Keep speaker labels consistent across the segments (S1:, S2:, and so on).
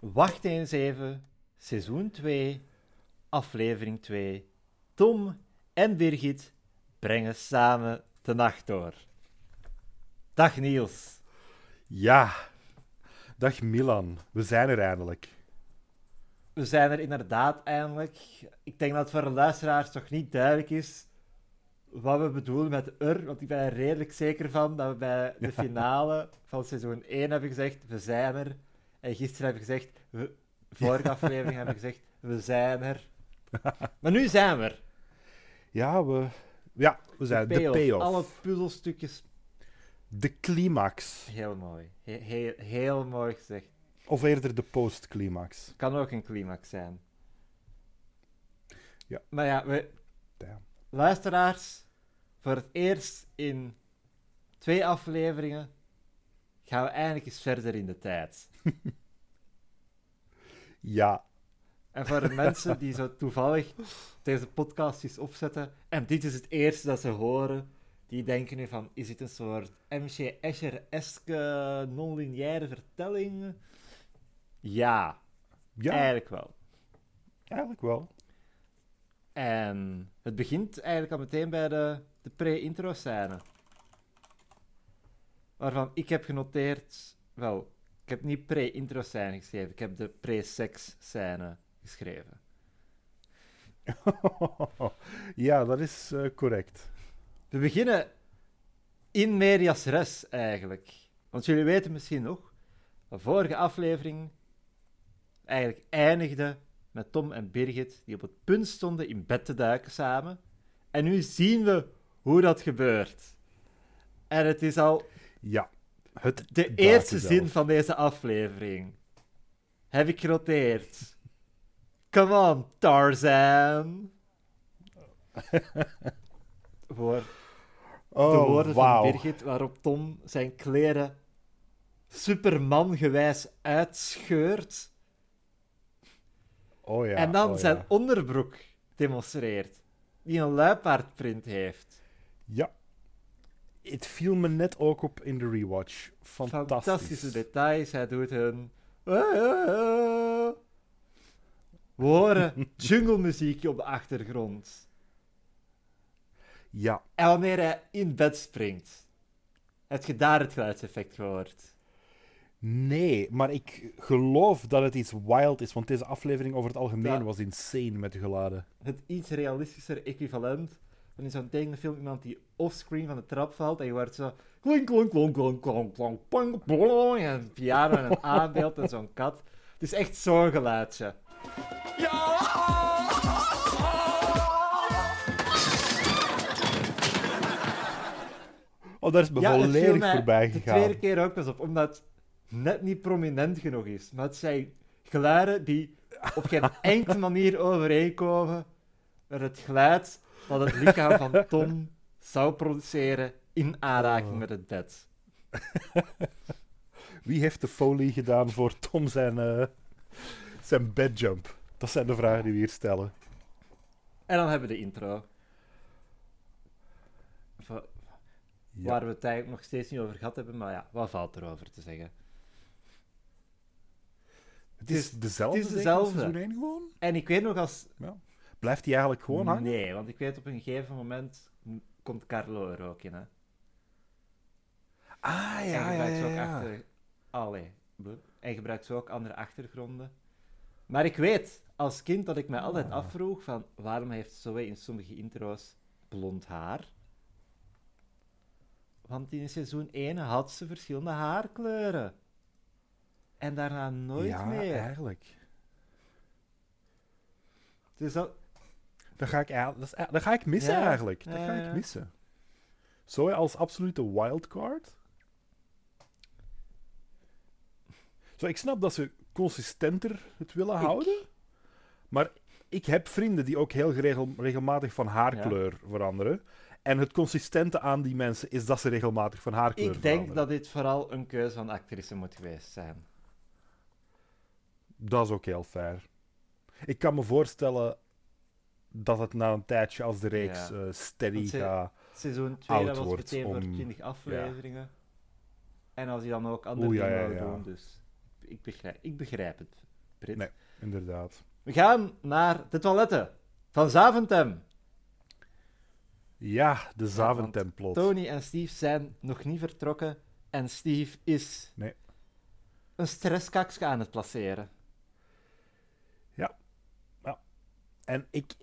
S1: Wacht eens even, seizoen 2, aflevering 2. Tom en Birgit brengen samen de nacht door. Dag Niels.
S2: Ja, dag Milan. We zijn er eindelijk.
S1: We zijn er inderdaad eindelijk. Ik denk dat het voor de luisteraars toch niet duidelijk is wat we bedoelen met er, want ik ben er redelijk zeker van dat we bij de finale van seizoen 1 hebben gezegd, we zijn er. En gisteren hebben we gezegd, we, vorige aflevering hebben we gezegd, we zijn er. Maar nu zijn we er.
S2: Ja, we, ja, we zijn de payoff.
S1: Alle puzzelstukjes.
S2: De climax.
S1: Heel mooi. heel, heel mooi gezegd.
S2: Of eerder de post-climax.
S1: Kan ook een climax zijn.
S2: Ja.
S1: Maar ja, we, luisteraars, voor het eerst in twee afleveringen gaan we eindelijk eens verder in de tijd.
S2: ja.
S1: En voor de mensen die zo toevallig deze podcast eens opzetten en dit is het eerste dat ze horen, die denken nu van, is dit een soort MC Escher-eske non-lineaire vertelling? Ja, ja, eigenlijk wel.
S2: Eigenlijk wel.
S1: En het begint eigenlijk al meteen bij de, de pre-intro-scène. Waarvan ik heb genoteerd... Wel, ik heb niet pre-intro-scène geschreven. Ik heb de pre-sex-scène geschreven.
S2: ja, dat is uh, correct.
S1: We beginnen in medias res, eigenlijk. Want jullie weten misschien nog, de vorige aflevering eigenlijk eindigde met Tom en Birgit, die op het punt stonden in bed te duiken samen. En nu zien we hoe dat gebeurt. En het is al
S2: ja, het
S1: de eerste zin van deze aflevering. Heb ik genoteerd. Come on, Tarzan. Voor
S2: oh,
S1: de woorden
S2: wow.
S1: van Birgit, waarop Tom zijn kleren superman-gewijs uitscheurt
S2: Oh ja,
S1: en dan
S2: oh
S1: zijn onderbroek demonstreert, die een luipaardprint heeft.
S2: Ja. Het viel me net ook op in de rewatch. Fantastisch.
S1: Fantastische details. Hij doet een... We horen jungle muziekje op de achtergrond.
S2: Ja.
S1: En wanneer hij in bed springt, heb je daar het geluidseffect gehoord.
S2: Nee, maar ik geloof dat het iets wild is, want deze aflevering over het algemeen was insane met de geladen.
S1: Het iets realistischer equivalent dan is zo'n film iemand die offscreen van de trap valt en je wordt zo klonk, klonk, klonk, klonk, klonk, klonk, plonk, plonk, en een piano en een aanbeeld en zo'n kat. Het is echt zo'n geluidje. Ja!
S2: Oh, daar is me volledig voorbij gegaan.
S1: De tweede keer ook pas op, omdat het net niet prominent genoeg is. Maar het zijn geluiden die op geen enkele manier overeenkomen met het geluid dat het lichaam van Tom zou produceren in aanraking met het bed.
S2: Wie heeft de folie gedaan voor Tom zijn, uh, zijn bedjump? Dat zijn de vragen die we hier stellen.
S1: En dan hebben we de intro. Waar we het eigenlijk nog steeds niet over gehad hebben, maar ja, wat valt erover te zeggen?
S2: Het is dezelfde,
S1: het is dezelfde.
S2: seizoen gewoon?
S1: En ik weet nog als...
S2: Ja. Blijft hij eigenlijk gewoon hangen?
S1: Nee, want ik weet op een gegeven moment komt Carlo er ook in, hè.
S2: Ah, ja, ja, ja, ja.
S1: Achter... Allee, en gebruikt ze ook andere achtergronden. Maar ik weet als kind dat ik me altijd ah. afvroeg van waarom heeft Zoe in sommige intro's blond haar? Want in seizoen 1 had ze verschillende haarkleuren. En daarna nooit
S2: ja,
S1: meer.
S2: Ja, eigenlijk.
S1: Dus dat...
S2: Dat ga ik, dat, dat ga ik missen ja, eigenlijk. Dat ga ik missen. Zo als absolute wildcard. Zo, ik snap dat ze consistenter het willen ik... houden. Maar ik heb vrienden die ook heel regelmatig van haarkleur veranderen. En het consistente aan die mensen is dat ze regelmatig van haarkleur
S1: Ik denk dat dit vooral een keuze van actrice moet geweest zijn.
S2: Dat is ook heel fair. Ik kan me voorstellen dat het na een tijdje als de reeks ja. uh, steady gaat.
S1: Seizoen 2 dat was meteen om... voor 20 afleveringen. Ja. En als hij dan ook andere Oeh, dingen ja, wil doen, dus ik begrijp, ik begrijp het Brit.
S2: Nee. Inderdaad.
S1: We gaan naar de toiletten van Zaventem.
S2: Ja, de Zaventem-plot.
S1: Tony en Steve zijn nog niet vertrokken en Steve is
S2: Nee.
S1: een stresskakje aan het placeren.
S2: En ik,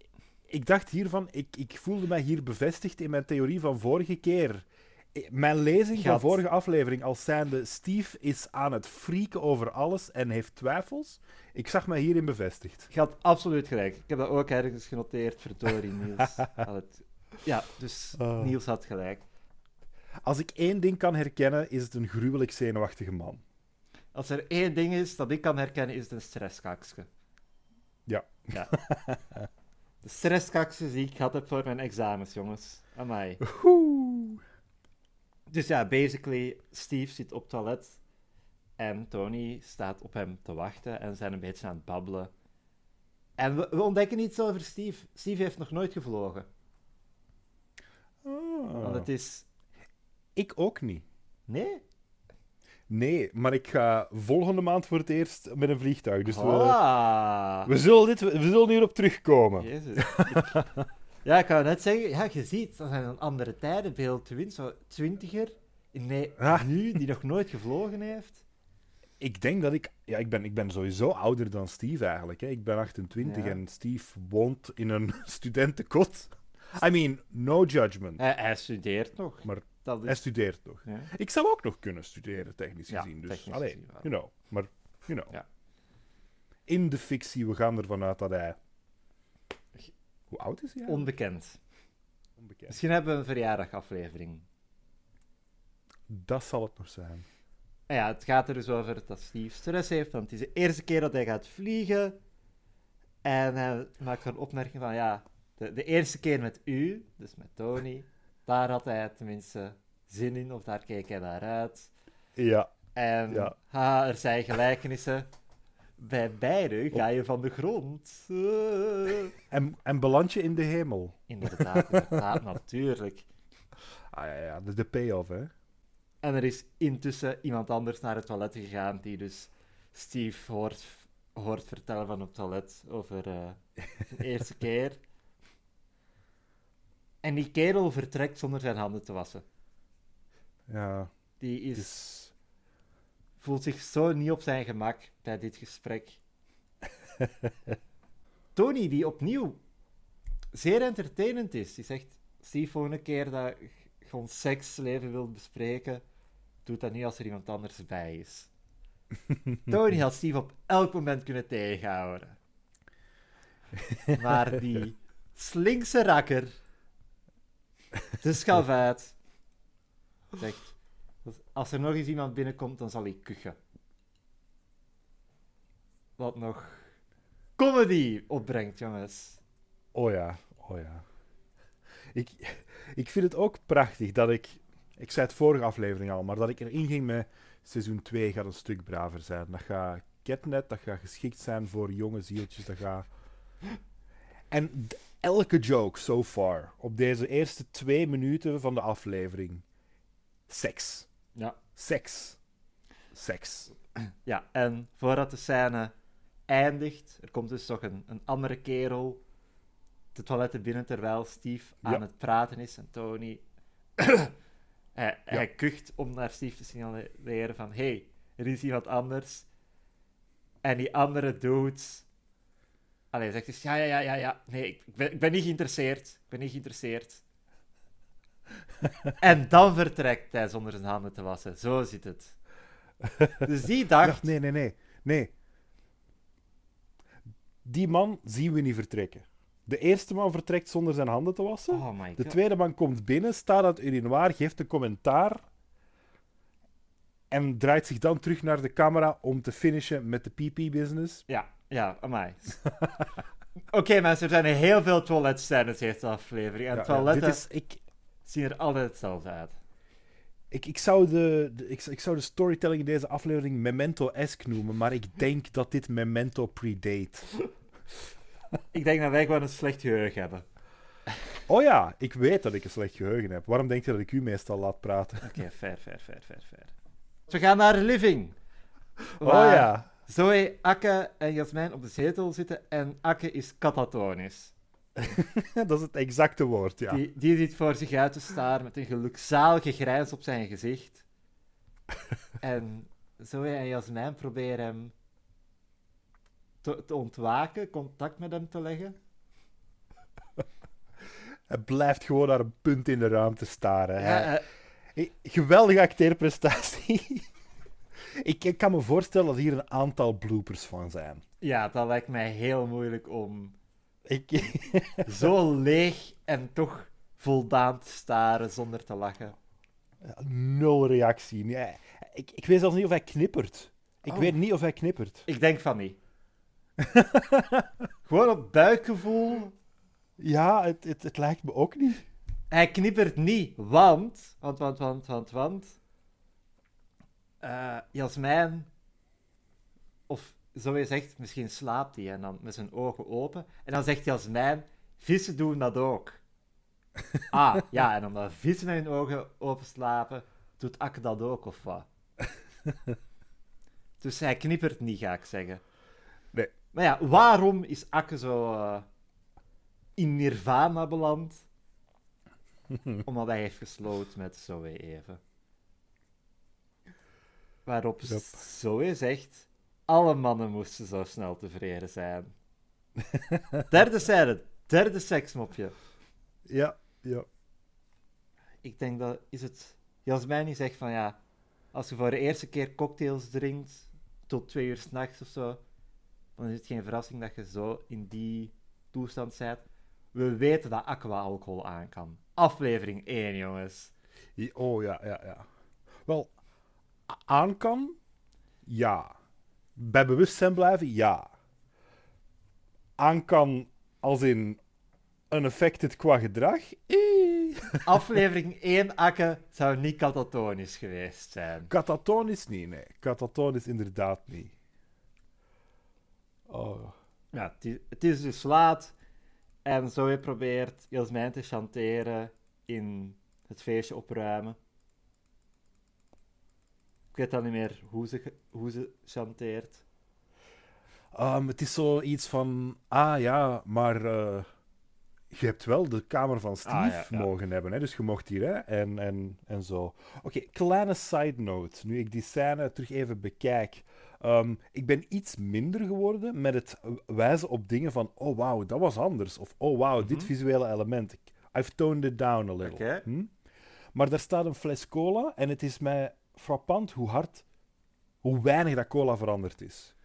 S2: ik dacht hiervan, ik, ik voelde mij hier bevestigd in mijn theorie van vorige keer. I- Mijn lezing van vorige aflevering als zijnde Steve is aan het freaken over alles en heeft twijfels. Ik zag mij hierin bevestigd.
S1: Je had absoluut gelijk. Ik heb dat ook ergens genoteerd, verdorie, Niels. Ja, dus
S2: Ah.
S1: Niels had gelijk.
S2: Als ik één ding kan herkennen, is het een gruwelijk zenuwachtige man.
S1: Als er één ding is dat ik kan herkennen, is het een stresskakje.
S2: Ja.
S1: ja. De stresskakjes die ik gehad heb voor mijn examens, jongens. Amai.
S2: Oeh.
S1: Dus ja, basically, Steve zit op het toilet en Tony staat op hem te wachten en zijn een beetje aan het babbelen. En we, we ontdekken iets over Steve. Steve heeft nog nooit gevlogen. Want
S2: Ah.
S1: het is...
S2: Ik ook niet.
S1: Nee?
S2: Nee, maar ik ga volgende maand voor het eerst met een vliegtuig. Dus we,
S1: Ah.
S2: we, zullen dit, we zullen hierop terugkomen.
S1: Jezus. Ik- ja, ik wou net zeggen, ja, je ziet, dat zijn een andere tijden. Bill Twin, zo twintiger, nee,
S2: Ah.
S1: nu, die nog nooit gevlogen heeft.
S2: Ik denk dat ik... Ja, ik ben, ik ben sowieso ouder dan Steve eigenlijk. Hè. Ik ben 28
S1: Ja.
S2: en Steve woont in een studentenkot. I mean, no judgment.
S1: Hij, hij studeert nog.
S2: Maar
S1: dat
S2: Hij studeert nog.
S1: Ja.
S2: Ik zou ook nog kunnen studeren, technisch
S1: Ja,
S2: gezien. Dus,
S1: technisch
S2: allee,
S1: gezien wel.
S2: you know. Maar, you know.
S1: Ja.
S2: In de fictie, we gaan ervan uit dat hij... Hoe oud is hij? eigenlijk?
S1: Onbekend.
S2: Onbekend.
S1: Misschien hebben we een verjaardagaflevering.
S2: Dat zal het nog zijn.
S1: Ah Ja, het gaat er dus over dat Steve stress heeft, want het is de eerste keer dat hij gaat vliegen. En hij maakt een opmerking van, ja, de, de eerste keer met u, dus met Tony, daar had hij tenminste zin in, of daar keek hij naar uit.
S2: Ja.
S1: En
S2: Ja.
S1: haha, er zijn gelijkenissen. Bij beide ga je van de grond. Eh.
S2: En, en beland je in de hemel.
S1: Inderdaad, inderdaad, natuurlijk.
S2: Ah ja, ja. De, de payoff, hè.
S1: En er is intussen iemand anders naar het toilet gegaan die dus Steve hoort, hoort vertellen van op het toilet over eh de eerste keer. En die kerel vertrekt zonder zijn handen te wassen.
S2: Ja.
S1: Die is, voelt zich zo niet op zijn gemak bij dit gesprek. Tony, die opnieuw zeer entertainend is, die zegt: Steve, volgende keer dat je ons seksleven wilt bespreken, doe dat niet als er iemand anders bij is. Tony had Steve op elk moment kunnen tegenhouden. Maar die slinkse rakker, de schavuit, zegt: Als er nog eens iemand binnenkomt, dan zal ik kuchen. Wat nog comedy opbrengt, jongens.
S2: Oh ja, oh ja. Ik, ik vind het ook prachtig dat ik... Ik zei het vorige aflevering al, maar dat ik erin ging met... Seizoen 2 gaat een stuk braver zijn. Dat gaat ketnet, dat gaat geschikt zijn voor jonge zieltjes, dat gaat... En elke joke so far, op deze eerste twee minuten van de aflevering. Seks.
S1: Ja.
S2: Seks. Seks.
S1: Ja, en voordat de scène eindigt, er komt dus toch een, een andere kerel de toiletten binnen terwijl Steve aan
S2: Ja.
S1: het praten is en Tony. hij, hij kucht om naar Steve te signaleren van hey, er is iemand anders. En die andere dude. Allee, zegt dus ja, ja, ja, ja, ja. Nee, ik ben, ik ben niet geïnteresseerd. Ik ben niet geïnteresseerd. en dan vertrekt hij zonder zijn handen te wassen. Zo zit het. Dus die dacht.
S2: Ja, nee, nee, nee. Nee. Die man zien we niet vertrekken. De eerste man vertrekt zonder zijn handen te wassen.
S1: Oh my
S2: De tweede man komt binnen, staat aan het urinoir, geeft een commentaar. En draait zich dan terug naar de camera om te finishen met de PP-business.
S1: Ja, ja, amai. Oké mensen, er zijn heel veel toiletscènes in deze aflevering. En
S2: Ja,
S1: toiletten
S2: dit is, ik,
S1: zien er altijd hetzelfde uit.
S2: ik, ik, zou de, de- ik, ik zou de storytelling in deze aflevering Memento-esque noemen, maar ik denk dat dit Memento predate.
S1: Ik denk dat wij gewoon een slecht geheugen hebben.
S2: Oh ja, ik weet dat ik een slecht geheugen heb. Waarom denk je dat ik u meestal laat praten?
S1: Oké, fair, fair, fair, fair, fair. We gaan naar living.
S2: Oh ja.
S1: Zoe, Akke en Jasmijn op de zetel zitten en Akke is katatonisch.
S2: dat is het exacte woord, ja.
S1: Die, die zit voor zich uit te staren met een gelukzalige grijns op zijn gezicht. en Zoe en Jasmijn proberen hem te, te ontwaken, contact met hem te leggen.
S2: Hij blijft gewoon naar een punt in de ruimte staren.
S1: Ja, Eh,
S2: Geweldige acteerprestatie. Ik, ik kan me voorstellen dat hier een aantal bloopers van zijn.
S1: ja, dat lijkt mij heel moeilijk om
S2: Ik,
S1: zo leeg en toch voldaan te staren zonder te lachen.
S2: nul reactie. Nee, ik, ik weet zelfs niet of hij knippert. Ik
S1: Oh.
S2: weet niet of hij knippert.
S1: Ik denk van niet. Gewoon op buikgevoel.
S2: Ja, het, het, het lijkt me ook niet.
S1: Hij knippert niet, want... Want, want, want, want, want... eh, Jasmijn... Of zo je zegt, misschien slaapt hij en dan met zijn ogen open. En dan zegt Jasmijn, vissen doen dat ook. Ah, ja, en omdat vissen met hun ogen open slapen, doet Akke dat ook, of wat? dus hij knippert niet, ga ik zeggen.
S2: Nee.
S1: Maar ja, waarom is Akke zo eh, in nirvana beland? Omdat hij heeft gesloten met Zoe even. Waarop
S2: Yep.
S1: Zoe zegt: alle mannen moesten zo snel tevreden zijn. derde scène, derde seksmopje.
S2: Ja, ja.
S1: Ik denk dat is het. Jasmijn die zegt van ja, als je voor de eerste keer cocktails drinkt tot twee uur s'nachts of zo, dan is het geen verrassing dat je zo in die toestand bent. We weten dat aqua alcohol aan kan. Aflevering 1, jongens.
S2: Oh ja, ja, ja. Wel, aan kan? Ja. Bij bewustzijn blijven? Ja. Aan kan als in unaffected qua gedrag?
S1: Aflevering 1 Akke zou niet katatonisch geweest zijn.
S2: Katatonisch niet, nee. Katatonisch inderdaad niet. Oh.
S1: Ja, het is, het is dus laat. En Zoe probeert Jasmijn te chanteren in het feestje opruimen. Ik weet dan niet meer hoe ze, hoe ze chanteert.
S2: Ehm, het is zoiets van, ah ja, maar eh, je hebt wel de kamer van Steve
S1: Ah, ja, ja.
S2: mogen hebben, hè? dus je mocht hier, hè? En, en, en zo. Oké, kleine side note, nu ik die scène terug even bekijk. Ehm, ik ben iets minder geworden met het wijzen op dingen van, oh wauw, dat was anders. Of, oh wauw, dit
S1: Mhm.
S2: visuele element. I've toned it down a little.
S1: Oké.
S2: Hm? Maar daar staat een fles cola en het is mij frappant hoe hard, hoe weinig dat cola veranderd is.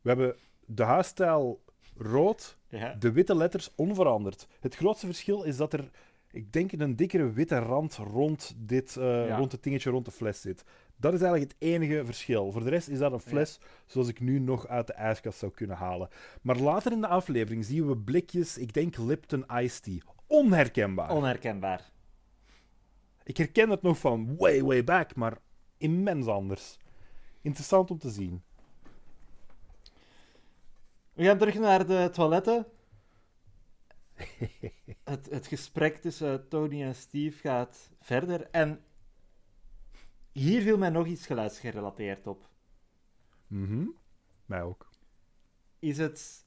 S2: We hebben de huisstijl rood,
S1: Ja.
S2: de witte letters onveranderd. Het grootste verschil is dat er, ik denk, een dikkere witte rand rond, dit, eh,
S1: Ja.
S2: rond het dingetje rond de fles zit. Dat is eigenlijk het enige verschil. Voor de rest is dat een fles zoals ik nu nog uit de ijskast zou kunnen halen. Maar later in de aflevering zien we blikjes, ik denk Lipton Iced Tea. Onherkenbaar.
S1: Onherkenbaar.
S2: Ik herken het nog van way, way back, maar immens anders. Interessant om te zien.
S1: We gaan terug naar de toiletten. het, het gesprek tussen Tony en Steve gaat verder. En hier viel mij nog iets geluidsgerelateerd op.
S2: Mhm. Mij ook.
S1: Is het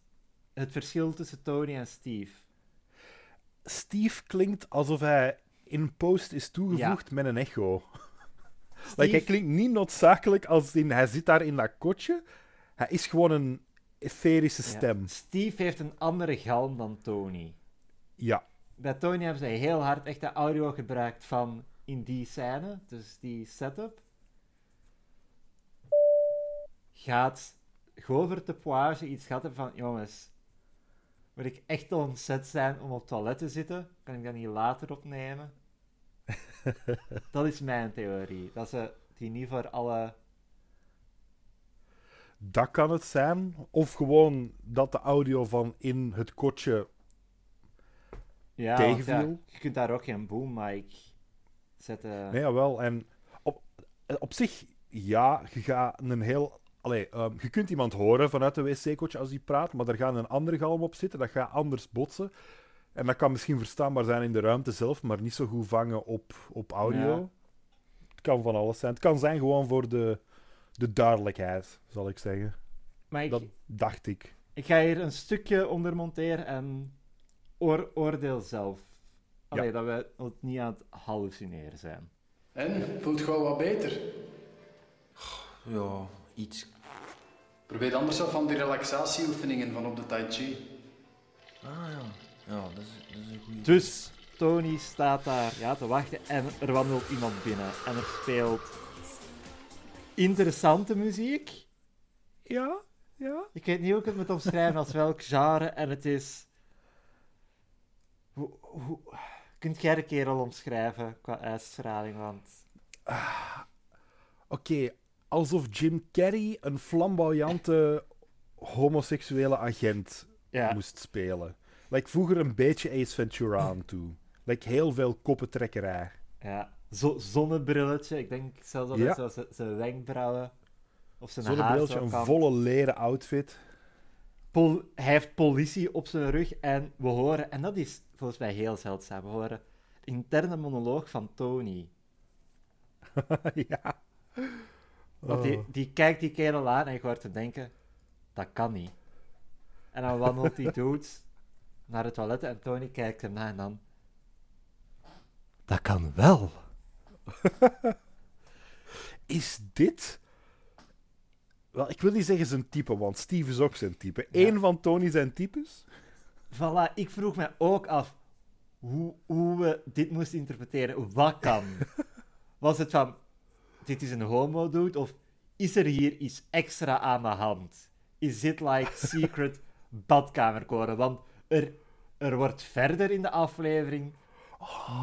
S1: het verschil tussen Tony en Steve?
S2: Steve klinkt alsof hij in post is toegevoegd met een echo. Like, hij klinkt niet noodzakelijk als in hij zit daar in dat kotje. Hij is gewoon een etherische
S1: Ja.
S2: stem.
S1: Steve heeft een andere galm dan Tony.
S2: Ja.
S1: Bij Tony hebben ze heel hard echt de audio gebruikt van in die scène, dus die setup. Gaat Govert de Poage iets gehad hebben van, jongens, moet ik echt ontzet zijn om op het toilet te zitten? Kan ik dat niet later opnemen? dat is mijn theorie. Dat ze die niet voor alle...
S2: Dat kan het zijn. Of gewoon dat de audio van in het kotje.
S1: Ja, want ja,
S2: Tegenviel?
S1: je kunt daar ook geen boom mic zetten.
S2: Nee, jawel. En op, op zich, ja, je gaat een heel. Allee, ehm, je kunt iemand horen vanuit de wc-kotje als die praat, maar er gaat een andere galm op zitten. Dat gaat anders botsen. En dat kan misschien verstaanbaar zijn in de ruimte zelf, maar niet zo goed vangen op, op audio.
S1: Ja.
S2: Het kan van alles zijn. Het kan zijn gewoon voor de, de duidelijkheid, zal ik zeggen.
S1: Maar ik,
S2: Dat dacht ik.
S1: ik ga hier een stukje onder monteren en oor- oordeel zelf. Allee, dat we het niet aan het hallucineren zijn.
S3: En, voelt je wel wat beter?
S4: Ja, iets.
S3: Probeer anders wat van die relaxatieoefeningen van op de Tai Chi.
S4: Ah ja, ja dat, is, dat is een goede.
S1: Dus Tony staat daar ja, te wachten en er wandelt iemand binnen. En er speelt interessante muziek.
S2: Ja, ja.
S1: Ik weet niet hoe ik het moet omschrijven als welk genre. En het is... Hoe, hoe... Kunt jij de kerel omschrijven qua uitstraling? Want...
S2: Oké, alsof Jim Carrey een flamboyante homoseksuele agent
S1: Ja,
S2: moest spelen. Like vroeger een beetje Ace Ventura aan toe. Like heel veel koppentrekkerij.
S1: ja. Zo, zonnebrilletje. Ik denk zelfs dat
S2: Ja.
S1: het zijn- wenkbrauwen of zijn
S2: Zo'n
S1: haar
S2: beeldje,
S1: zo
S2: een
S1: kan.
S2: volle leren outfit.
S1: Pol- hij heeft politie op zijn rug en we horen, en dat is volgens mij heel zeldzaam, we horen de interne monoloog van Tony.
S2: ja.
S1: Want die,
S2: Oh.
S1: die kijkt die kerel aan en je hoort hem denken, dat kan niet. En dan wandelt die dude naar het toilet en Tony kijkt hem na en dan... Dat kan wel.
S2: Is dit... Wel, ik wil niet zeggen zijn type, want Steve is ook zijn type. Eén van Tony zijn types?
S1: Voilà, ik vroeg me ook af hoe, hoe we dit moesten interpreteren. Wat kan? Was het van, dit is een homo dude, of is er hier iets extra aan de hand? Is dit like secret badkamercode? Want er, er wordt verder in de aflevering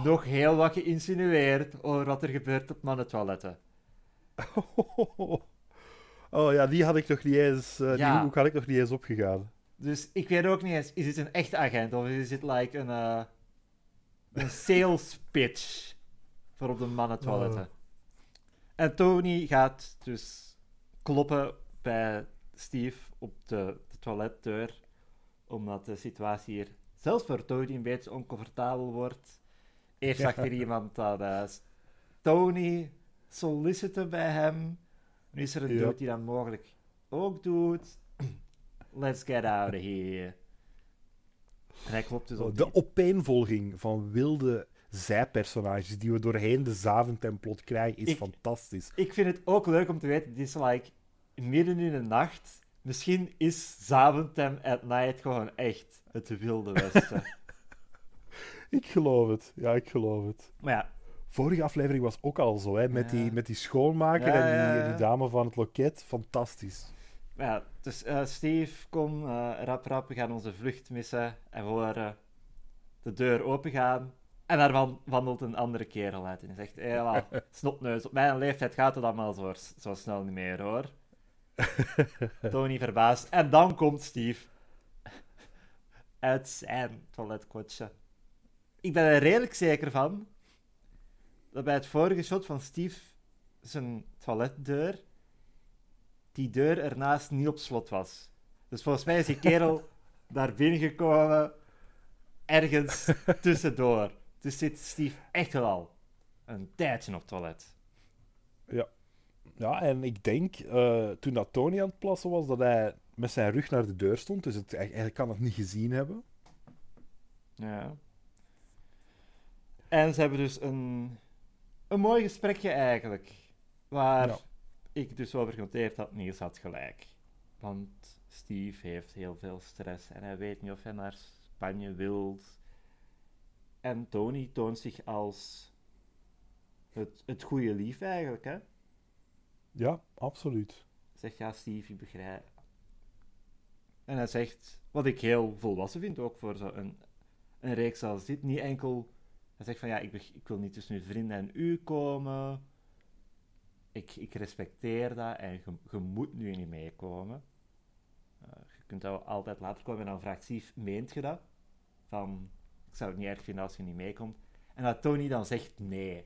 S1: nog heel wat geïnsinueerd over wat er gebeurt op mannentoiletten.
S2: Oh ja, die had ik nog niet eens... eh,
S1: Ja.
S2: Die hoek had ik nog niet eens opgegaan.
S1: Dus ik weet ook niet eens, is dit een echte agent of is dit like een, eh, een sales pitch voor op de mannentoiletten? En Tony gaat dus kloppen bij Steve op de, de toiletdeur, omdat de situatie hier zelfs voor Tony een beetje oncomfortabel wordt. Eerst zag er iemand dat eh, Tony solliciten bij hem. Nu is er een
S2: Ja.
S1: dude die dat mogelijk ook doet. Let's get out of here. En hij klopt dus op
S2: De opeenvolging van wilde zijpersonages die we doorheen de Zaventem-plot krijgen, is
S1: Ik-
S2: fantastisch.
S1: Ik vind het ook leuk om te weten, dit is like midden in de nacht. Misschien is Zaventem at Night gewoon echt het wilde westen.
S2: Ik geloof het. Ja, ik geloof het.
S1: maar ja,
S2: Vorige aflevering was ook al zo, hè, met,
S1: Ja.
S2: die, met die schoonmaker
S1: Ja,
S2: en die, en dame van het loket. Fantastisch.
S1: maar ja dus eh, Steve, kom, eh, rap rap, we gaan onze vlucht missen. En we horen de deur opengaan. En daar wan- wandelt een andere kerel uit. En hij zegt, hela, snotneus, op mijn leeftijd gaat het allemaal zo, zo snel niet meer, hoor. Tony verbaasd. En dan komt Steve uit zijn toiletkotje. Ik ben er redelijk zeker van dat bij het vorige shot van Steve zijn toiletdeur, die deur ernaast niet op slot was. Dus volgens mij is die kerel daar binnengekomen ergens tussendoor. Dus zit Steve echt wel al een tijdje op toilet.
S2: Ja, en ik denk, eh, toen dat Tony aan het plassen was, dat hij met zijn rug naar de deur stond. Dus het, eigenlijk kan het niet gezien hebben.
S1: Ja. En ze hebben dus een, een mooi gesprekje eigenlijk. Waar
S2: Ja.
S1: ik dus over genoteerd had, Niels had gelijk. Want Steve heeft heel veel stress en hij weet niet of hij naar Spanje wil. En Tony toont zich als het, het goede lief eigenlijk, hè.
S2: Ja, absoluut.
S1: Zegt, ja, Steve, ik begrijp. En hij zegt, wat ik heel volwassen vind, ook voor zo'n een reeks als dit, niet enkel... Hij zegt van, ja, ik, ik wil niet tussen uw vrienden en u komen. Ik, ik respecteer dat en je, je moet nu niet meekomen. Eh, je kunt dat altijd later komen en dan vraagt Steve, meent je dat? Van, ik zou het niet erg vinden als je niet meekomt. En dat Tony dan zegt nee.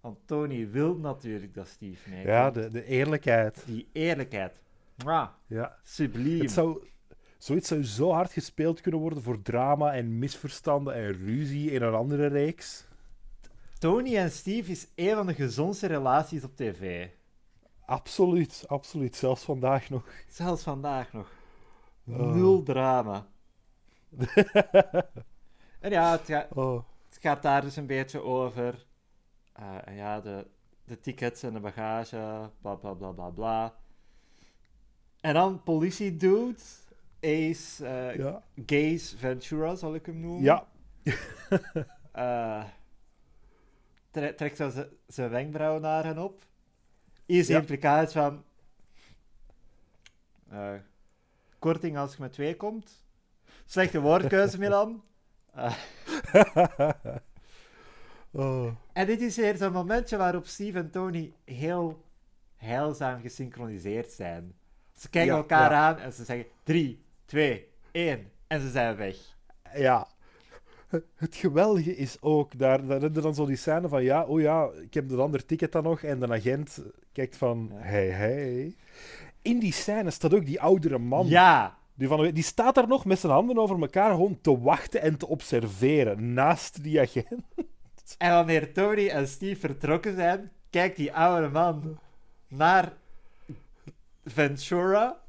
S1: Want Tony wil natuurlijk dat Steve meekomt.
S2: Ja, de, de eerlijkheid.
S1: Die eerlijkheid. Mwah,
S2: Ja.
S1: subliem.
S2: Het zou, zoiets zou zo hard gespeeld kunnen worden voor drama en misverstanden en ruzie in een andere reeks.
S1: Tony en Steve is een van de gezondste relaties op tv.
S2: Absoluut, absoluut. Zelfs vandaag nog.
S1: Zelfs vandaag nog.
S2: Oh.
S1: Nul drama. en ja, het, ga-
S2: Oh.
S1: het gaat daar dus een beetje over. eh, ja, de, de tickets en de bagage, bla bla bla bla bla. En dan politie dude, Ace, eh
S2: Ja.
S1: Gaze Ventura zal ik hem noemen.
S2: ja,
S1: tre- trekt zo zijn wenkbrauwen naar hen op. Is de
S2: Ja.
S1: implicatie van... eh, korting als je met twee komt. Slechte woordkeuze, Milan.
S2: Oh.
S1: en dit is weer zo'n momentje waarop Steve en Tony heel heilzaam gesynchroniseerd zijn. Ze kijken
S2: Ja,
S1: elkaar aan en ze zeggen 3, 2, 1 en ze zijn weg.
S2: Ja. Het geweldige is ook, daar, daar heb je dan zo die scène van, ja, oh ja, ik heb dat andere ticket dan nog. En de agent kijkt van,
S1: Ja.
S2: hey, hey. In die scène staat ook die oudere man.
S1: Ja,
S2: Die, van, die staat daar nog met zijn handen over elkaar gewoon te wachten en te observeren naast die agent.
S1: En wanneer Tony en Steve vertrokken zijn, kijkt die oude man naar Ventura,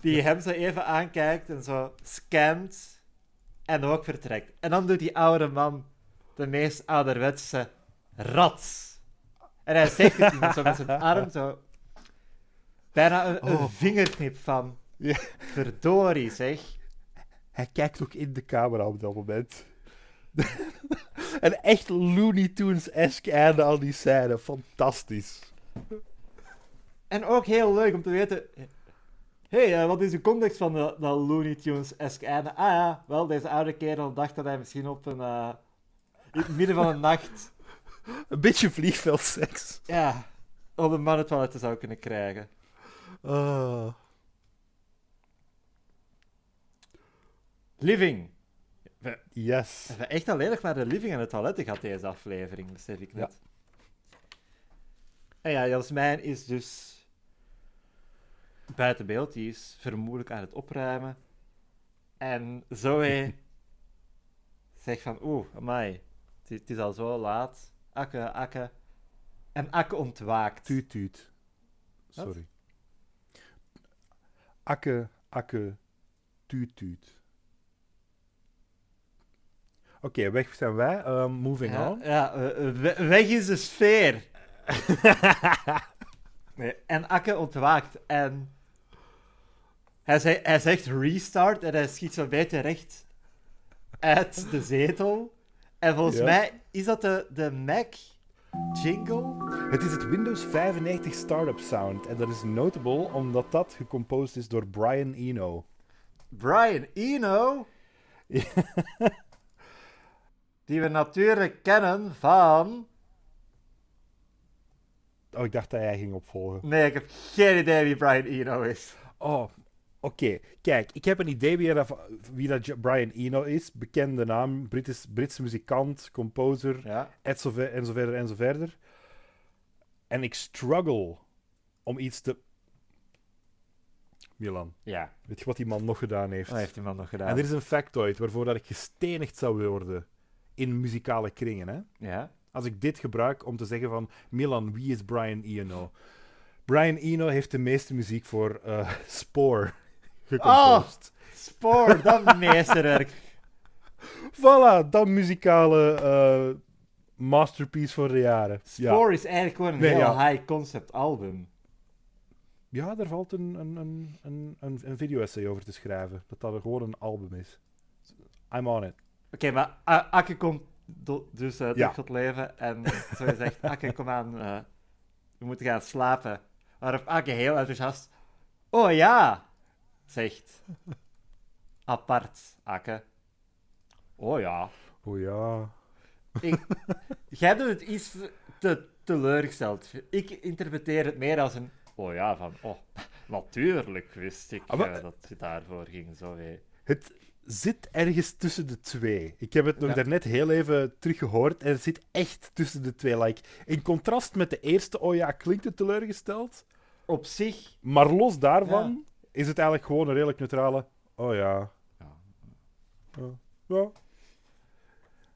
S1: die hem zo even aankijkt en zo scant en ook vertrekt. En dan doet die oude man de meest ouderwetse rats. En hij zegt het iemand zo met zijn arm zo. Bijna een, een
S2: Oh.
S1: vingerknip van.
S2: Ja.
S1: Verdorie, zeg.
S2: Hij kijkt ook in de camera op dat moment. Een echt Looney Tunes-esque einde aan die scène. Fantastisch.
S1: En ook heel leuk om te weten. Hey, eh, wat is de context van dat, dat Looney Tunes-esque einde? Ah ja, wel, deze oude kerel dacht dat hij misschien op een. eh, in het midden van de nacht.
S2: Een beetje vliegveldseks.
S1: Ja, op een mannentoilet zou kunnen krijgen.
S2: Ah.
S1: Living. We
S2: yes.
S1: hebben echt alleen nog maar de living en het toiletten gehad deze aflevering, besef ik net. En ja, Jasmijn is dus buiten beeld. Die is vermoedelijk aan het opruimen. En Zoe zegt van, oeh, amai, het is, al zo laat. Akke, akke. En Akke ontwaakt.
S2: Tuut, tuut. Sorry. Akke, akke, tuut, tuut. Oké, weg zijn wij. Um, moving
S1: Ja,
S2: on.
S1: ja eh, eh, we- weg is de sfeer. nee, en Akke ontwaakt en hij, zei, hij zegt restart en hij schiet zo'n beetje recht uit de zetel. En volgens
S2: Ja.
S1: mij is dat de, de Mac jingle.
S2: Het is het Windows 95 Startup Sound. En dat is notable omdat dat gecomposed is door Brian Eno.
S1: Brian Eno. Die we natuurlijk kennen van.
S2: Oh, ik dacht dat jij ging opvolgen.
S1: Nee, ik heb geen idee wie Brian Eno is.
S2: Oh, oké. Kijk, ik heb een idee wie dat, wie dat Brian Eno is. Bekende naam, British, Britse muzikant, composer,
S1: Ja.
S2: en zo, verder en zo verder. En ik struggle om iets te... Milan,
S1: Ja,
S2: weet je wat die man nog gedaan heeft?
S1: wat heeft die man nog gedaan?
S2: En er is een factoid waarvoor dat ik gestenigd zou worden in muzikale kringen. Hè?
S1: Ja.
S2: Als ik dit gebruik om te zeggen van Milan, wie is Brian Eno? Brian Eno heeft de meeste muziek voor eh Spore gecomposed.
S1: Spoor, dat meesterwerk.
S2: Voilà, dat muzikale eh, masterpiece voor de jaren. Ja.
S1: Spoor is eigenlijk gewoon een
S2: Nee,
S1: heel
S2: ja.
S1: high concept album.
S2: ja, daar valt een, een, een, een, een, video-essay over te schrijven. Dat dat gewoon een album is. I'm on it.
S1: Oké, maar A- Akke komt do- dus uh,
S2: Ja.
S1: terug tot leven en zo gezegd, Akke, kom aan, we moeten gaan slapen. Waarop Akke heel enthousiast, oh ja, zegt. Apart, Akke. Oh ja.
S2: Oh ja.
S1: Ik, jij doet het iets te teleurgesteld. Ik interpreteer het meer als een, oh ja, van, oh, natuurlijk wist ik
S2: Ah, maar-
S1: eh, dat je daarvoor ging, zo hé.
S2: Het zit ergens tussen de twee. Ik heb het nog
S1: Ja.
S2: daarnet heel even teruggehoord en het zit echt tussen de twee. Like, in contrast met de eerste, oh ja, klinkt het teleurgesteld.
S1: Op zich,
S2: Maar los daarvan is het eigenlijk gewoon een redelijk neutrale, oh ja.
S1: Ja.
S2: Ja. Ja.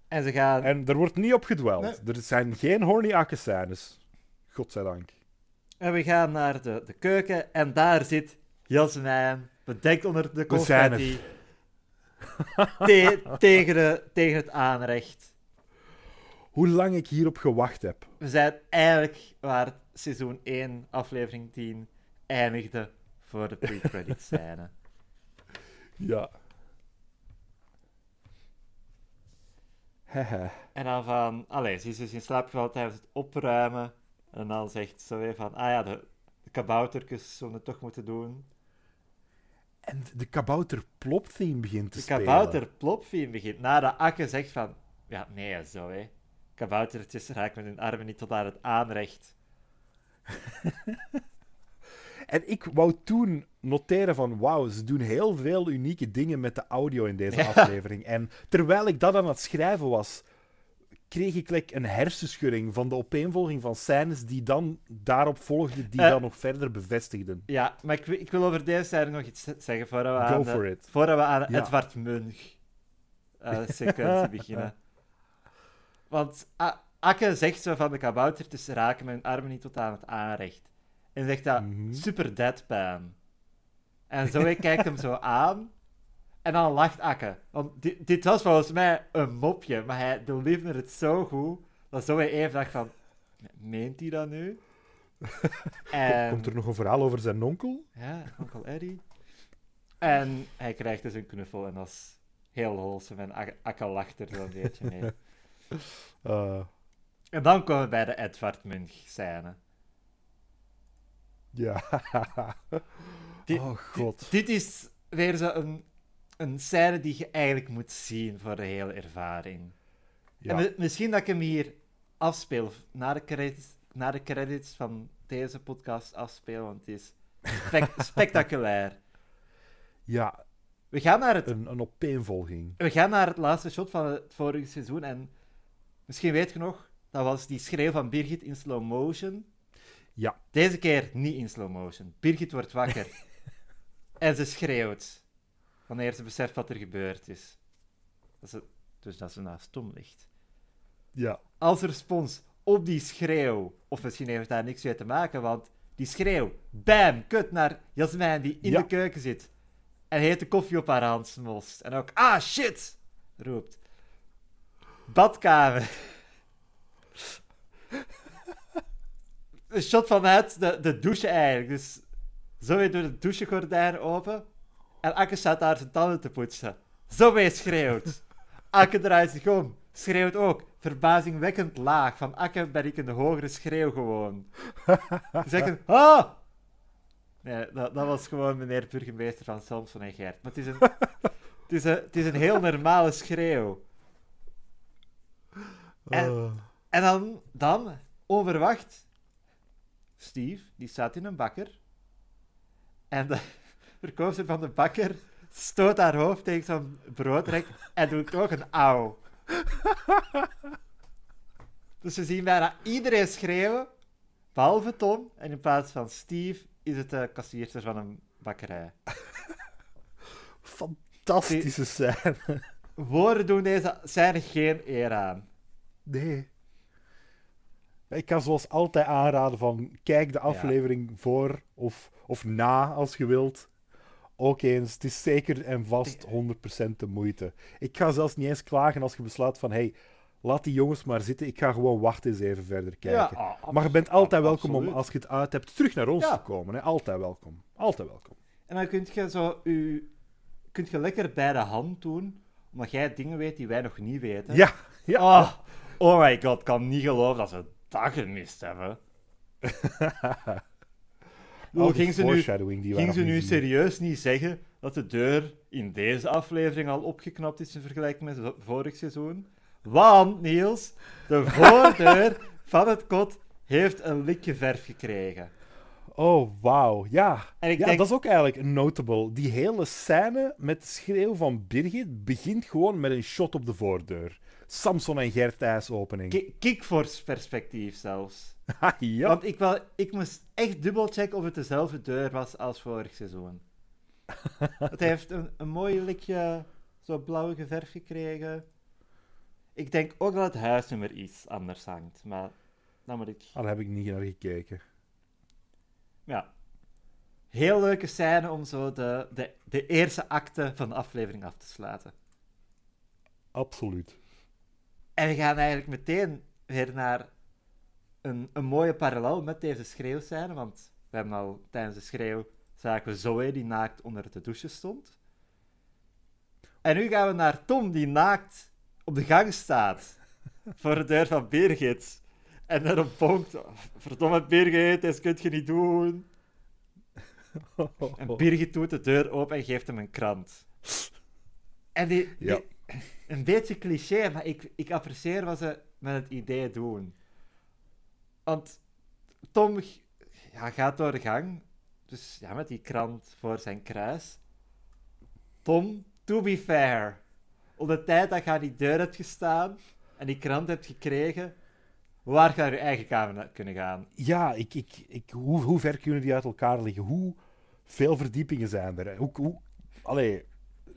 S1: en ze gaan...
S2: En er wordt niet op gedweld.
S1: Nee.
S2: Er zijn geen horny akke-scènes. Godzijdank.
S1: En we gaan naar de, de keuken en daar zit Jasmijn, bedekt onder de confetti. Te- tegen, de, tegen het aanrecht.
S2: Hoe lang ik hierop gewacht heb.
S1: We zijn eigenlijk waar het seizoen 1, aflevering 10 eindigde voor de pre-credit scène.
S2: Ja. Haha.
S1: En dan van, allee, ze is dus in slaap gevallen tijdens het opruimen. En dan zegt ze weer van, ah ja, de, de kaboutertjes zullen het toch moeten doen.
S2: en de kabouter plop theme begint te
S1: De
S2: spelen.
S1: kabouter plopfiem begint. Nadat Akke zegt van, ja, nee, zo hè. Kaboutertjes raken met hun armen niet tot aan het aanrecht.
S2: En ik wou toen noteren van, wauw, ze doen heel veel unieke dingen met de audio in deze
S1: Ja.
S2: aflevering. En terwijl ik dat aan het schrijven was, kreeg ik like, een hersenschudding van de opeenvolging van scènes die dan daarop volgden, die
S1: Eh.
S2: dat nog verder bevestigden.
S1: Ja, maar ik, wil- ik wil over deze scène nog iets zeggen voordat we
S2: Go
S1: aan, de-
S2: for it.
S1: voordat we aan de
S2: Ja.
S1: Edvard Munch eh, sequentie beginnen. Want A- Akke zegt zo van de kaboutertjes raken mijn armen niet tot aan het aanrecht. En zegt dat
S2: Mhm.
S1: super deadpan. En Zoe kijkt hem zo aan. En dan lacht Akke. Want dit, dit was volgens mij een mopje, maar hij deliverde het zo goed dat Zoe even dacht van... Meent hij dat nu? En...
S2: Komt er nog een verhaal over zijn onkel?
S1: Ja, onkel Eddie. En hij krijgt dus een knuffel en dat is heel wholesome en Ak- Akka lacht er zo'n beetje mee.
S2: Eh,
S1: En dan komen we bij de Edvard Munch scène.
S2: Ja.
S1: Dit-
S2: oh god.
S1: Dit is weer zo een, een scène die je eigenlijk moet zien voor de hele ervaring.
S2: Ja.
S1: En mi- misschien dat ik hem hier afspeel, na de credits, na de credits van deze podcast afspeel, want het is spec- spectaculair.
S2: ja,
S1: We gaan naar het
S2: een, een opeenvolging.
S1: We gaan naar het laatste shot van het vorige seizoen en misschien weet je nog, dat was die schreeuw van Birgit in slow motion.
S2: Ja.
S1: Deze keer niet in slow motion. Birgit wordt wakker en ze schreeuwt wanneer ze beseft wat er gebeurd is. Dat ze, dus dat ze naast Tom ligt.
S2: Ja.
S1: Als respons op die schreeuw, of misschien heeft daar niks mee te maken, want die schreeuw, bam, kut naar Jasmijn die in
S2: Ja.
S1: de keuken zit en heet de koffie op haar hand smost. En ook, ah shit, roept. Badkamer. Een shot vanuit de, de douche eigenlijk. Dus zo weer door de douchegordijn open. En Akke staat daar zijn tanden te poetsen. Zo weer schreeuwt. Akke draait zich om. Schreeuwt ook. Verbazingwekkend laag. Van Akke ben ik een hogere schreeuw gewoon. Ze zeggen, ah! Nee, dat, dat was gewoon meneer burgemeester van Samson en Gert. Maar het is een, het is een, het is een heel normale schreeuw. En-
S2: Eh,
S1: En dan, dan, onverwacht, Steve, die staat in een bakker. En de verkoopster van de bakker stoot haar hoofd tegen zo'n broodrek en doet ook een auw. Dus we zien bijna iedereen schreeuwen, behalve Tom. En in plaats van Steve is het de kassierster van een bakkerij.
S2: fantastische scène.
S1: Woorden doen deze scène geen eer aan.
S2: Nee. Ik kan zoals altijd aanraden van kijk de aflevering voor of, of na als je wilt. Ook eens, het is zeker en vast 100% de moeite. Ik ga zelfs niet eens klagen als je besluit van hey, laat die jongens maar zitten, ik ga gewoon wachten eens even verder kijken.
S1: ah,
S2: maar je bent altijd welkom om, als je het uit hebt, terug naar ons
S1: Ja.
S2: te komen. Hè? Altijd welkom. Altijd welkom.
S1: En dan kun je zo u, kunt je lekker bij de hand doen, omdat jij dingen weet die wij nog niet weten.
S2: Ja, ja.
S1: Oh, oh my god, ik kan niet geloven dat ze dat gemist hebben.
S2: Al
S1: ging ze nu, ging ze nu serieus niet zeggen dat de deur in deze aflevering al opgeknapt is in vergelijking met vorig seizoen? Want, Niels, de voordeur van het kot heeft een likje verf gekregen.
S2: Oh, wauw. Ja,
S1: En ik
S2: ja
S1: denk-
S2: dat is ook eigenlijk een notable. Die hele scène met de schreeuw van Birgit begint gewoon met een shot op de voordeur. Samson en Gert ijsopening.
S1: Ki- Kickforce perspectief zelfs.
S2: Ha, ja.
S1: Want ik, wel, ik moest echt dubbelchecken of het dezelfde deur was als vorig seizoen. het heeft een, een mooi likje zo blauwe verf gekregen. Ik denk ook dat het huisnummer iets anders hangt, maar dan moet ik...
S2: Ah, daar heb ik niet naar gekeken.
S1: ja. Heel leuke scène om zo de, de, de eerste acte van de aflevering af te sluiten.
S2: Absoluut.
S1: En we gaan eigenlijk meteen weer naar een, een mooie parallel met deze schreeuwscène, want we hebben al tijdens de schreeuw zagen we Zoe die naakt onder de douche stond. En nu gaan we naar Tom die naakt op de gang staat voor de deur van Birgit. En daarop bonkt, verdomme Birgit, dat kun je niet doen. En Birgit doet de deur open en geeft hem een krant. En die, die-
S2: Ja.
S1: Een beetje cliché, maar ik, ik apprecieer wat ze met het idee doen. Want Tom ja, gaat door de gang, dus ja, met die krant voor zijn kruis. Tom, to be fair, op de tijd dat je aan die deur hebt gestaan en die krant hebt gekregen, waar ga je eigen kamer kunnen gaan?
S2: Ja, ik, ik, ik, hoe, hoe ver kunnen die uit elkaar liggen? Hoe veel verdiepingen zijn er? Hoe, hoe, allee,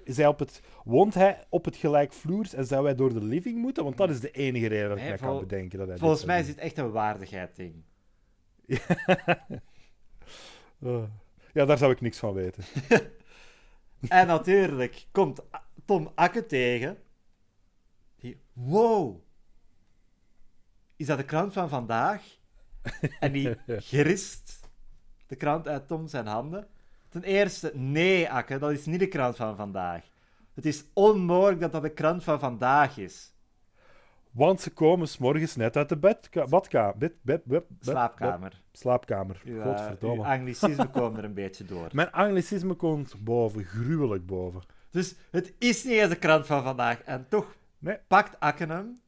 S2: is hij op het, woont hij op het gelijkvloers en zou hij door de living moeten? Want dat is de enige reden dat ik
S1: Nee, vol-
S2: kan bedenken. Dat hij
S1: Volgens mij is dit echt een waardigheid-ding.
S2: Eh, ja, daar zou ik niks van weten.
S1: En natuurlijk komt Tom Akke tegen. Die, wow! Is dat de krant van vandaag? En die gerist de krant uit Tom zijn handen. Ten eerste, nee, Akke, dat is niet de krant van vandaag. Het is onmogelijk dat dat de krant van vandaag is.
S2: Want ze komen s'morgens net uit de bedka- badka- bed, bed, bed, bed-
S1: Slaapkamer.
S2: slaapkamer.
S1: Uw,
S2: Godverdomme.
S1: uw anglicisme komen er een beetje door.
S2: Mijn anglicisme komt boven, gruwelijk boven.
S1: Dus het is niet eens de krant van vandaag. En toch
S2: Nee.
S1: pakt Akke hem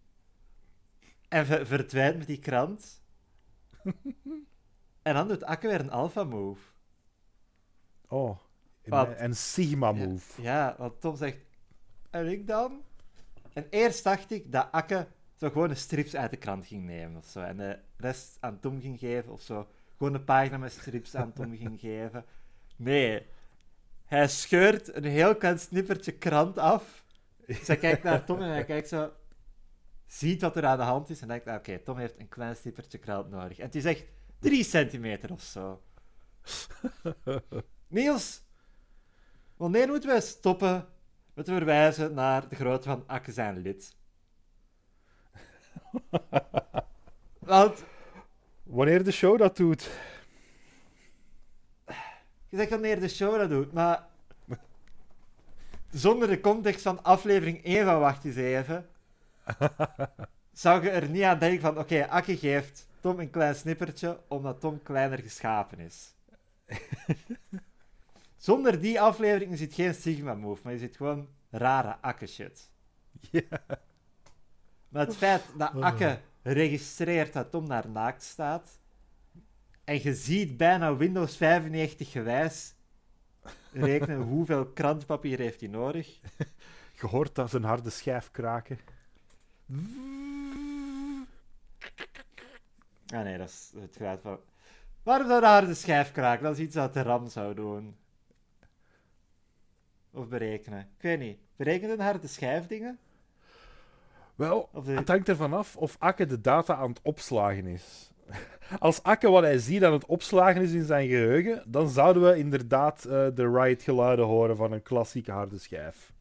S1: en ver- verdwijnt met die krant. en dan doet Akke weer een alpha move.
S2: Oh,
S1: Wat?
S2: een, een Sigma move.
S1: Ja, want Tom zegt, en ik dan? En eerst dacht ik dat Akke zo gewoon een strips uit de krant ging nemen of zo. En de rest aan Tom ging geven of zo. Gewoon een pagina met strips aan Tom ging geven. Nee. Hij scheurt een heel klein snippertje krant af. Dus hij kijkt naar Tom en hij kijkt zo... Ziet wat er aan de hand is en denkt, ah, oké, Tom heeft een klein snippertje krant nodig. En het is echt drie centimeter of zo. Niels, wanneer moeten wij stoppen met verwijzen naar de grootte van Akke zijn lid? Want
S2: Wanneer de show dat doet.
S1: je zegt wanneer de show dat doet, maar zonder de context van aflevering 1 van Wacht eens even, zou je er niet aan denken van, oké, Akke geeft Tom een klein snippertje omdat Tom kleiner geschapen is. Zonder die aflevering is het geen Sigma move, maar is het gewoon rare Akke shit.
S2: Ja.
S1: Maar het feit dat Akke registreert dat Tom naar naakt staat, en je ziet bijna Windows 95 gewijs rekenen hoeveel krantpapier heeft hij nodig.
S2: Je hoort dat zijn harde schijf kraken.
S1: Ah nee, dat is het geluid van... Waarom zou de harde schijf kraken? Dat is iets dat de RAM zou doen. Of berekenen. Ik weet niet. Berekent een harde schijf dingen?
S2: Wel,
S1: de-
S2: het hangt ervan af of Akke de data aan het opslagen is. Als Akke wat hij ziet aan het opslagen is in zijn geheugen, dan zouden we inderdaad eh, de right geluiden horen van een klassieke harde schijf.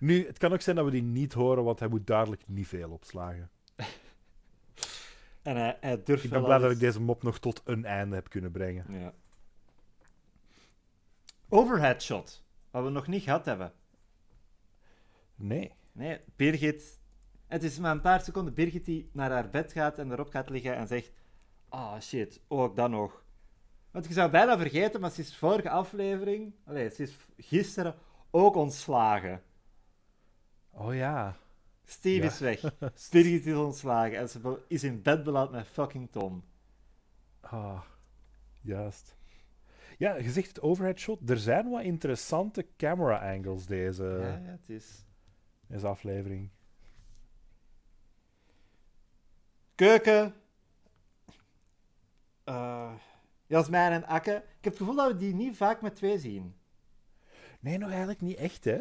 S2: Nu, het kan ook zijn dat we die niet horen, want hij moet duidelijk niet veel opslagen.
S1: En hij, hij durft
S2: Ik ben blij dat ik deze mop nog tot een einde heb kunnen brengen.
S1: Ja. Overhead shot. Wat we nog niet gehad hebben.
S2: Nee.
S1: Nee, Birgit. Het is maar een paar seconden. Birgit die naar haar bed gaat en erop gaat liggen en zegt: Ah shit, ook dat nog. Want je zou bijna vergeten, maar ze is vorige aflevering, allee, ze is gisteren ook ontslagen.
S2: Oh ja.
S1: Steve
S2: Ja.
S1: is weg. Birgit is ontslagen en ze is in bed beland met fucking Tom.
S2: Ah, juist. Ja, je zegt het overhead shot. Er zijn wat interessante camera angles deze,
S1: ja, ja, het is.
S2: deze aflevering.
S1: Keuken. Eh Jasmijn en Akke. Ik heb het gevoel dat we die niet vaak met twee zien.
S2: Nee, nog eigenlijk niet echt, hè?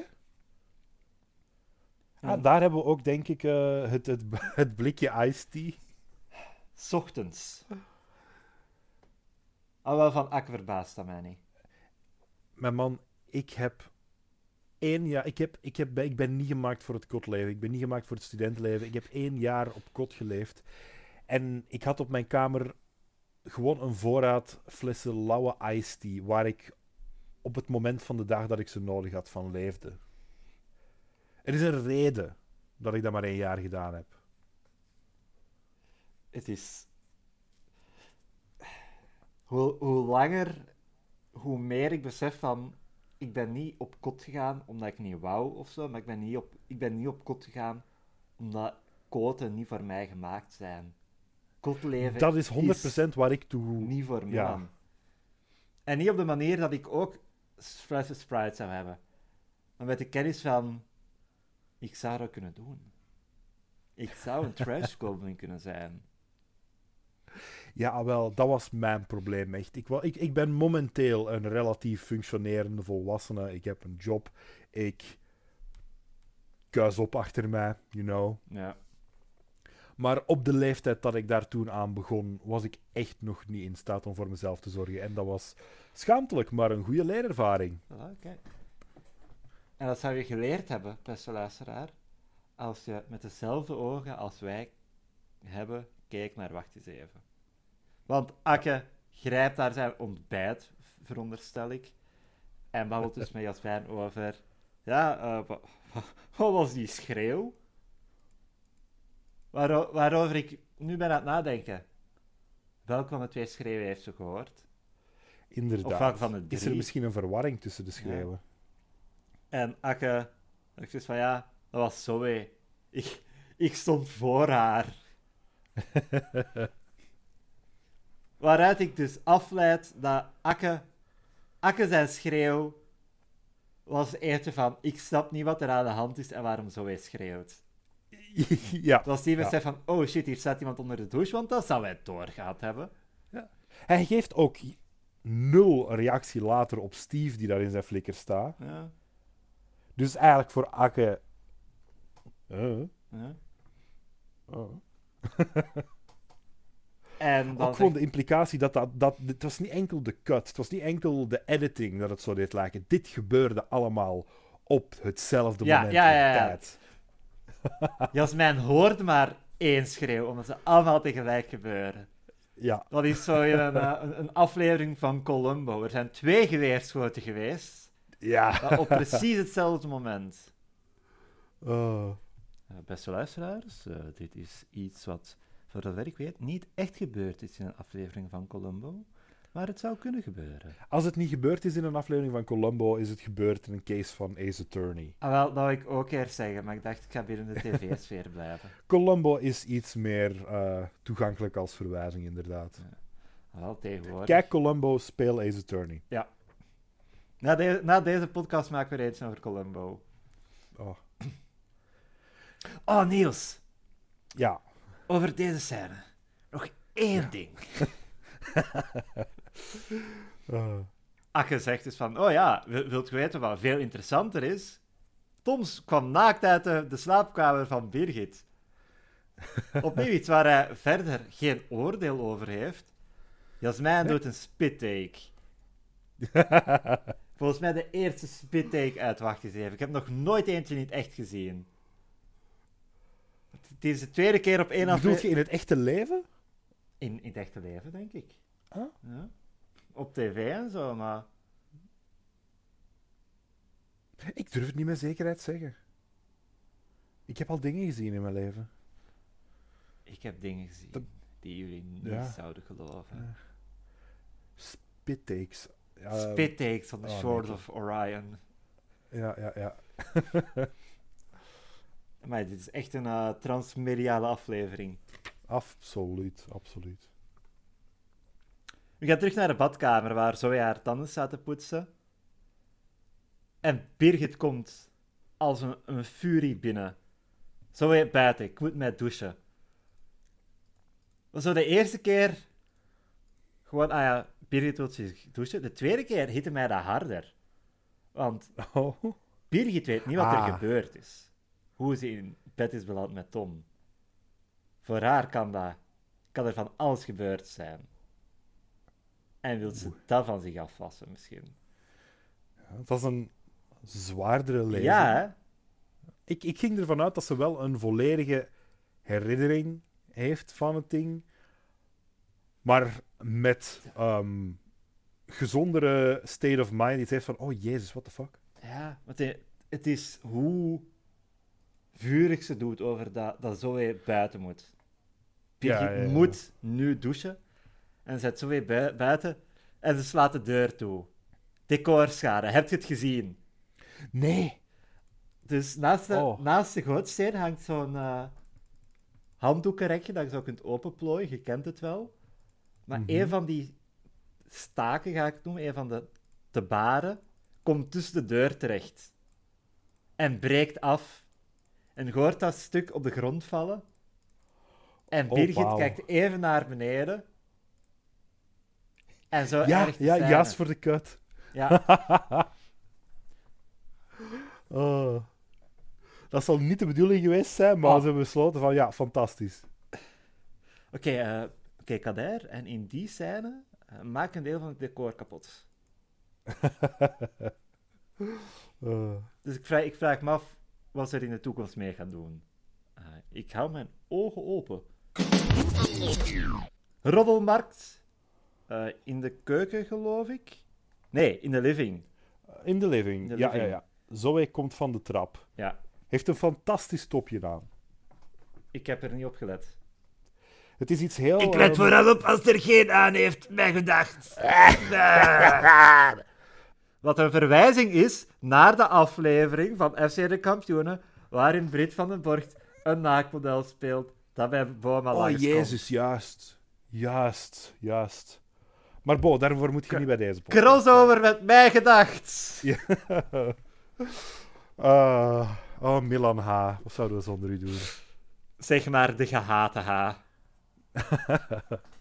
S2: Ah, daar hebben we ook, denk ik, eh, het, het, het blikje iced tea.
S1: Ochtends. Al wel van Akke verbaast dat mij niet.
S2: Mijn man, ik heb één jaar... Ik, heb, ik, heb, ik ben niet gemaakt voor het kotleven. Ik ben niet gemaakt voor het studentenleven. Ik heb één jaar op kot geleefd. En ik had op mijn kamer gewoon een voorraad flessen lauwe iced tea, waar ik op het moment van de dag dat ik ze nodig had van leefde. Er is een reden dat ik dat maar één jaar gedaan heb.
S1: Het is... Hoe, hoe langer, hoe meer ik besef van... Ik ben niet op kot gegaan omdat ik niet wou of zo, maar ik ben niet op, ik ben niet op kot gegaan omdat koten niet voor mij gemaakt zijn. Kotleven
S2: Dat is 100% waar ik toe...
S1: niet voor mij.
S2: Ja.
S1: En niet op de manier dat ik ook flessen Sprite zou hebben. Maar met de kennis van... Ik zou dat kunnen doen. Ik zou een trash goblin kunnen zijn.
S2: Ja, wel, dat was mijn probleem echt. Ik, ik, ik ben momenteel een relatief functionerende volwassene. Ik heb een job. Ik kuis op achter mij, you know.
S1: Ja.
S2: Maar op de leeftijd dat ik daar toen aan begon, was ik echt nog niet in staat om voor mezelf te zorgen. En dat was schaamtelijk, maar een goede leerervaring.
S1: Voilà, kijk. En dat zou je geleerd hebben, beste luisteraar, als je met dezelfde ogen als wij hebben keek naar Wacht eens even. Want Akke grijpt daar zijn ontbijt, veronderstel ik, en babbelt dus met Jasmijn over... Ja, eh, wa- wa- wat was die schreeuw? Waaro- waarover ik nu ben aan het nadenken. Welke van de twee schreeuwen heeft ze gehoord?
S2: Inderdaad.
S1: Of welke van de
S2: Is er
S1: drie?
S2: misschien een verwarring tussen de schreeuwen?
S1: En Akke, ik zei van ja, dat was zo hé. Ik, ik stond voor haar. Waaruit ik dus afleid dat Akke, Akke zijn schreeuw was eentje van ik snap niet wat er aan de hand is en waarom zo hij schreeuwt.
S2: ja.
S1: Dat was die
S2: Ja.
S1: besef van oh shit, hier staat iemand onder de douche, want dat zou hij doorgehad hebben.
S2: Hij geeft ook nul reactie later op Steve, die daar in zijn flikker staat.
S1: Ja,
S2: Dus eigenlijk voor Akke... Uh,
S1: ja.
S2: oh.
S1: En dan
S2: Ook gewoon de implicatie dat dat, dat... Het was niet enkel de cut, het was niet enkel de editing dat het zo deed lijken. Dit gebeurde allemaal op hetzelfde
S1: Ja,
S2: moment
S1: ja,
S2: in
S1: ja, ja.
S2: tijd.
S1: Jasmijn hoorde maar één schreeuw, omdat ze allemaal tegelijk gebeuren.
S2: Ja,
S1: Dat is zo in een, eh, een, een aflevering van Columbo. Er zijn twee geweerschoten geweest,
S2: ja.
S1: maar op precies hetzelfde moment.
S2: Oh.
S1: Eh, beste luisteraars, eh, dit is iets wat, zover ik weet, niet echt gebeurd is in een aflevering van Columbo. Maar het zou kunnen gebeuren.
S2: Als het niet gebeurd is in een aflevering van Columbo, is het gebeurd in een case van Ace Attorney.
S1: Ah, wel, dat wil ik ook eerst zeggen, maar ik dacht, ik ga binnen de tv-sfeer blijven.
S2: Columbo is iets meer eh, toegankelijk als verwijzing, inderdaad.
S1: Ah, wel, tegenwoordig.
S2: Kijk Columbo, speel Ace Attorney.
S1: Na, de- na deze podcast maken we er eens over Columbo.
S2: Oh.
S1: Oh, Niels.
S2: Ja,
S1: Over deze scène. Nog één ding. Akke zegt dus van, oh ja, wil- wilt je weten wat veel interessanter is? Toms kwam naakt uit de, de slaapkamer van Birgit. Opnieuw iets waar hij verder geen oordeel over heeft. Jasmijn doet een spit take. Volgens mij de eerste spit take uit Wacht eens even. Ik heb nog nooit eentje niet echt gezien. Het is de tweede keer op één
S2: bedoel je
S1: aflevering...
S2: in het echte leven?
S1: In, in het echte leven, denk ik.
S2: Ah.
S1: Ja. Op tv en zo, maar...
S2: Ik durf het niet met zekerheid zeggen. Ik heb al dingen gezien in mijn leven.
S1: Ik heb dingen gezien
S2: Dat-
S1: die jullie niet
S2: Ja.
S1: zouden geloven.
S2: Spit takes. Ja,
S1: Spit takes on the
S2: oh,
S1: shores
S2: nee.
S1: of Orion.
S2: Ja, ja, ja.
S1: Maar dit is echt een eh, transmediale aflevering.
S2: Absoluut, absoluut.
S1: We gaan terug naar de badkamer waar Zoe haar tanden staat te poetsen. En Birgit komt als een, een furie binnen. Zoe, buiten, ik moet mij douchen. Zo de eerste keer... Gewoon, ah ja, Birgit wil zich douchen. De tweede keer hitte mij dat harder. Want
S2: Oh.
S1: Birgit weet niet wat er
S2: Ah.
S1: gebeurd is. Hoe ze in bed is beland met Tom. Voor haar kan dat... Kan er van alles gebeurd zijn. En wil ze dat van zich afwassen misschien.
S2: Ja, dat is een zwaardere lezing.
S1: Ja, hè?
S2: Ik, ik ging ervan uit dat ze wel een volledige herinnering heeft van het ding. Maar met ehm, gezondere state of mind. Iets heeft van, oh jezus, what the fuck.
S1: Ja, want het is hoe vurig ze doet over dat, dat Zoe buiten moet. Birgit
S2: Ja, ja, ja.
S1: moet nu douchen. En zet Zoe bui- buiten. En ze slaat de deur toe. Decorschade, heb je het gezien?
S2: Nee.
S1: Dus naast de,
S2: Oh.
S1: naast de gootsteen hangt zo'n eh handdoekenrekje dat je zo kunt openplooien. Je kent het wel. Maar
S2: Mhm.
S1: een van die staken, ga ik het noemen, een van de, de baren, komt tussen de deur terecht. En breekt af. En je hoort dat stuk op de grond vallen. En
S2: Oh,
S1: Birgit kijkt even naar beneden. En zo
S2: Ja, ja jas voor de kut.
S1: Ja,
S2: Oh. Dat zal niet de bedoeling geweest zijn, maar
S1: Oh.
S2: ze hebben besloten van, ja, fantastisch.
S1: Oké, eh oké, Kader. En in die scène eh, maak een deel van het decor kapot.
S2: Eh,
S1: Dus ik vraag, ik vraag me af wat ze er in de toekomst mee gaan doen. Eh, ik hou mijn ogen open. Roddelmarkt. Eh, in de keuken, geloof ik. Nee, in de living.
S2: in de living. Ja, ja, ja. Zoe komt van de trap.
S1: Ja,
S2: Heeft een fantastisch topje aan.
S1: ik heb er niet op gelet.
S2: Het is iets heel...
S1: Ik let vooral op als er geen aan heeft, mijn gedacht. Wat een verwijzing is naar de aflevering van FC de Kampioenen, waarin Brit van den Borgt een naakmodel speelt dat bij Boma
S2: Oh, jezus, juist. Juist, juist. Maar Bo, daarvoor moet je niet bij deze podcast.
S1: Crossover met mijn gedacht.
S2: Ah, oh, Milan H. Wat zouden we zonder u doen?
S1: Zeg maar de gehate H.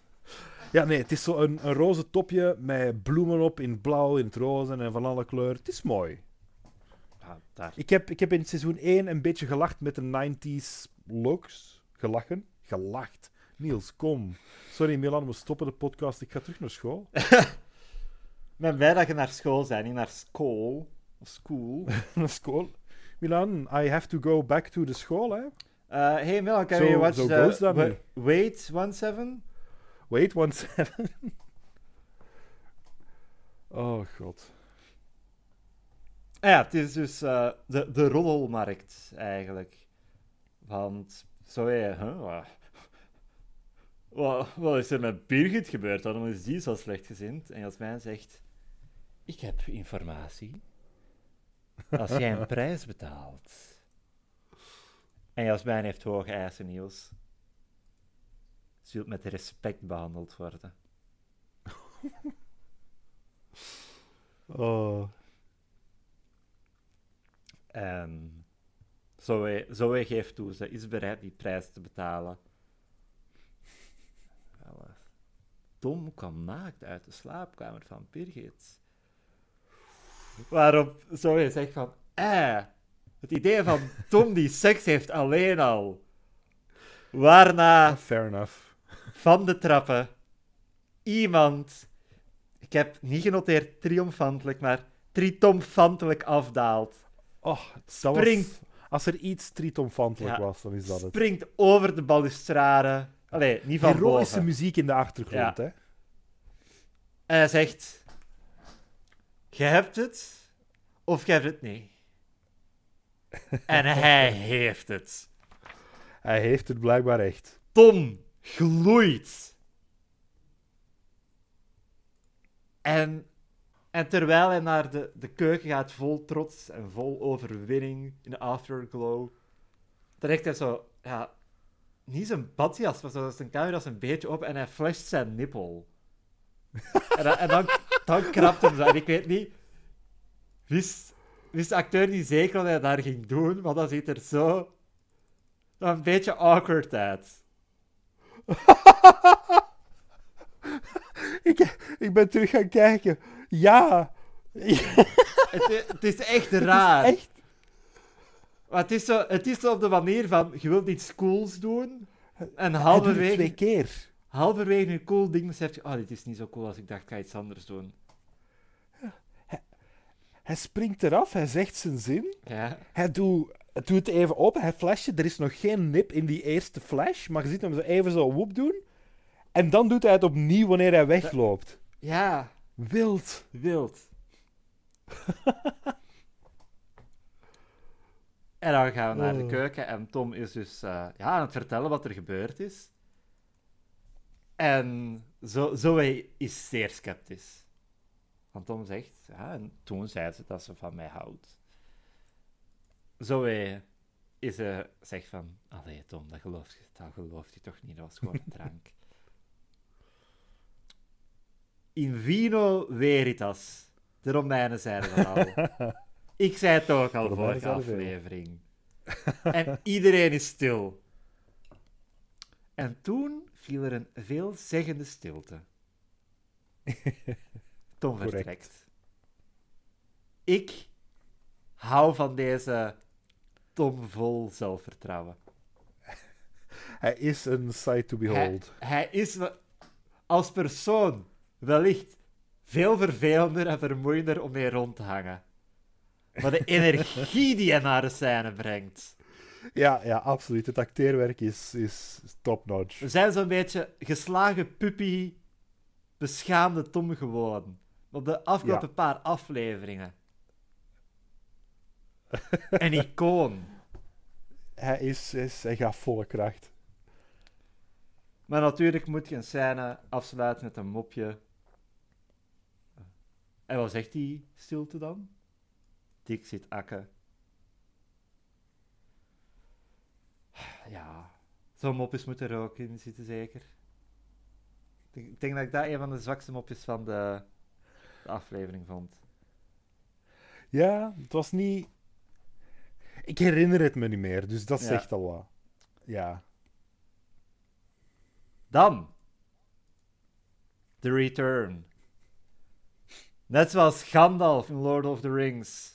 S2: Ja, nee, het is zo een, een roze topje met bloemen op in blauw, in het roze en van alle kleuren. Het is mooi. Ik heb, ik heb in seizoen 1 een beetje gelacht met de 90s looks. Gelachen? Gelacht. Niels, kom. Sorry Milan, we stoppen de podcast. Ik ga terug naar school.
S1: Ik ben blij dat je naar school bent, niet naar school. Of school.
S2: naar school. Milan, I have to go back to the school, hè?
S1: Uh, hey Milan, can
S2: Zo-
S1: we watch the. Wait 17?
S2: Wait one second. oh god.
S1: Ah ja, het is dus eh, de, de roddelmarkt eigenlijk. Want zo hé, huh, wat, wat is er met Birgit gebeurd? Waarom is die zo slechtgezind? En Jasmijn zegt: Ik heb informatie. Als jij een prijs betaalt. En Jasmijn heeft hoge eisen, Niels. Wil met respect behandeld worden.
S2: Oh.
S1: En Zoe, Zoe geeft toe, ze is bereid die prijs te betalen. Eh, Tom kwam naakt uit de slaapkamer van Birgit. Waarop Zoe zegt van, eh, het idee van Tom die seks heeft alleen al. Waarna
S2: Fair enough.
S1: Van de trappen iemand, ik heb niet genoteerd triomfantelijk, maar tritomfantelijk afdaalt.
S2: Oh, dat
S1: Springt.
S2: was... Als er iets tritomfantelijk
S1: Ja.
S2: was, dan is dat het.
S1: springt over de balustrade. Allee, niet van
S2: Heroïsche
S1: boven.
S2: muziek in de achtergrond,
S1: Ja.
S2: hè?
S1: En hij zegt... Je hebt het, of je hebt het niet. en hij heeft het.
S2: Hij heeft het blijkbaar echt.
S1: Tom gloeit. En, en terwijl hij naar de, de keuken gaat vol trots en vol overwinning in de afterglow, trekt hij zo, ja, niet zijn badjas, maar zo zijn camera een beetje op en hij flasht zijn nippel. en dan, en dan, krapt hem zo. En ik weet niet, wist, wist de acteur niet zeker wat hij daar ging doen, maar dat ziet er zo een beetje awkward uit.
S2: ik, ik ben terug gaan kijken. Ja.
S1: Het, het is echt raar.
S2: echt.
S1: Maar het, is zo, het is zo op de manier van, je wilt iets cools doen, en
S2: Hij het
S1: halverwege,
S2: twee keer.
S1: halverwege een cool ding beseft je, oh, dit is niet zo cool als ik dacht, ik ga iets anders doen.
S2: Hij springt eraf, hij zegt zijn zin.
S1: Ja,
S2: Hij doet, hij doet het even op, hij flasht. Er is nog geen nip in die eerste flash, maar je ziet hem zo even zo woep doen. En dan doet hij het opnieuw wanneer hij wegloopt.
S1: ja
S2: Wild.
S1: wild. en dan gaan we naar de
S2: Oh.
S1: keuken en Tom is dus eh, ja, aan het vertellen wat er gebeurd is. En zo, Zoe is zeer sceptisch. Want Tom zegt, ja, en toen zei ze dat ze van mij houdt. Zoe is, eh, zegt van, allee Tom, dat gelooft, je, dat gelooft je toch niet, dat was gewoon een drank. In vino veritas. De Romeinen zeiden dat al. Ik zei het ook al vorige aflevering. En iedereen is stil. En toen viel er een veelzeggende stilte. Tom vertrekt. Ik hou van deze Tom vol zelfvertrouwen.
S2: Hij is een sight to behold.
S1: hij is als persoon wellicht veel vervelender en vermoeiender om mee rond te hangen. Maar de energie die hij naar de scène brengt.
S2: Ja, ja, absoluut. Het acteerwerk is, is top-notch.
S1: We zijn zo'n beetje geslagen puppy, beschaamde Tom gewoon. Op de afgelopen
S2: Ja.
S1: paar afleveringen. Een icoon.
S2: Hij, is, is, hij gaat volle kracht.
S1: Maar natuurlijk moet je een scène afsluiten met een mopje. En wat zegt die stilte dan? Dik zit akke. Ja, zo'n mopjes moeten er ook in zitten, zeker. Ik denk, ik denk dat ik dat een van de zwakste mopjes van de, de aflevering vond.
S2: Ja, het was niet... Ik herinner het me niet meer, dus dat
S1: Ja.
S2: zegt al wat. Ja.
S1: Dan. The Return. Net zoals Gandalf in Lord of the Rings.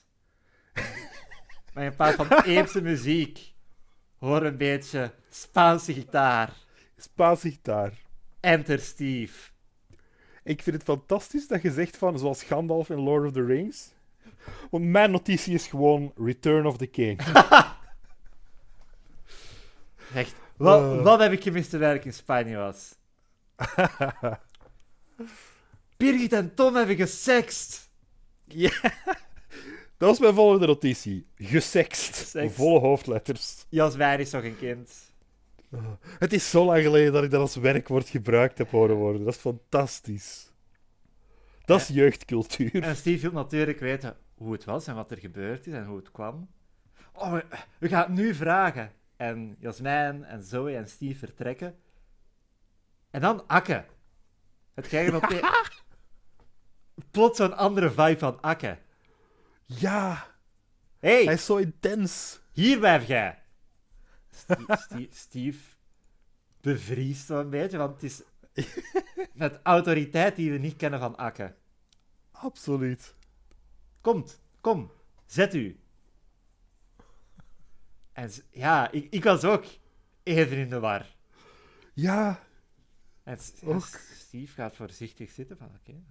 S1: Met een paar van epische muziek. Hoor een beetje Spaanse gitaar.
S2: Spaanse gitaar.
S1: Enter Steve.
S2: Ik vind het fantastisch dat je zegt van, zoals Gandalf in Lord of the Rings. Want mijn notitie is gewoon Return of the King.
S1: Echt, wat,
S2: Eh.
S1: wat heb ik gemist terwijl ik in Spanje was? Birgit en Tom hebben gesext.
S2: Dat was mijn volgende notitie. Gesext.
S1: Gesext.
S2: Volle hoofdletters.
S1: Jasmijn is nog een kind.
S2: Het is zo lang geleden dat ik dat als werkwoord gebruikt heb horen worden. Dat is fantastisch. Dat is jeugdcultuur.
S1: En Steve wil natuurlijk weten hoe het was en wat er gebeurd is en hoe het kwam. Oh, we, we gaan het nu vragen. En Jasmijn en Zoe en Steve vertrekken. En dan Akke. Het krijgen de... Plots zo'n andere vibe van Akke.
S2: Ja,
S1: Hé,
S2: hij is zo intens.
S1: hier blijf jij. Steve, Steve, Steve bevriest zo'n beetje, want het is met autoriteit die we niet kennen van Akke.
S2: Absoluut.
S1: Komt, kom, zet u. En ja, ik, ik was ook even in de war.
S2: Ja,
S1: En
S2: Ook.
S1: Steve gaat voorzichtig zitten van, oké,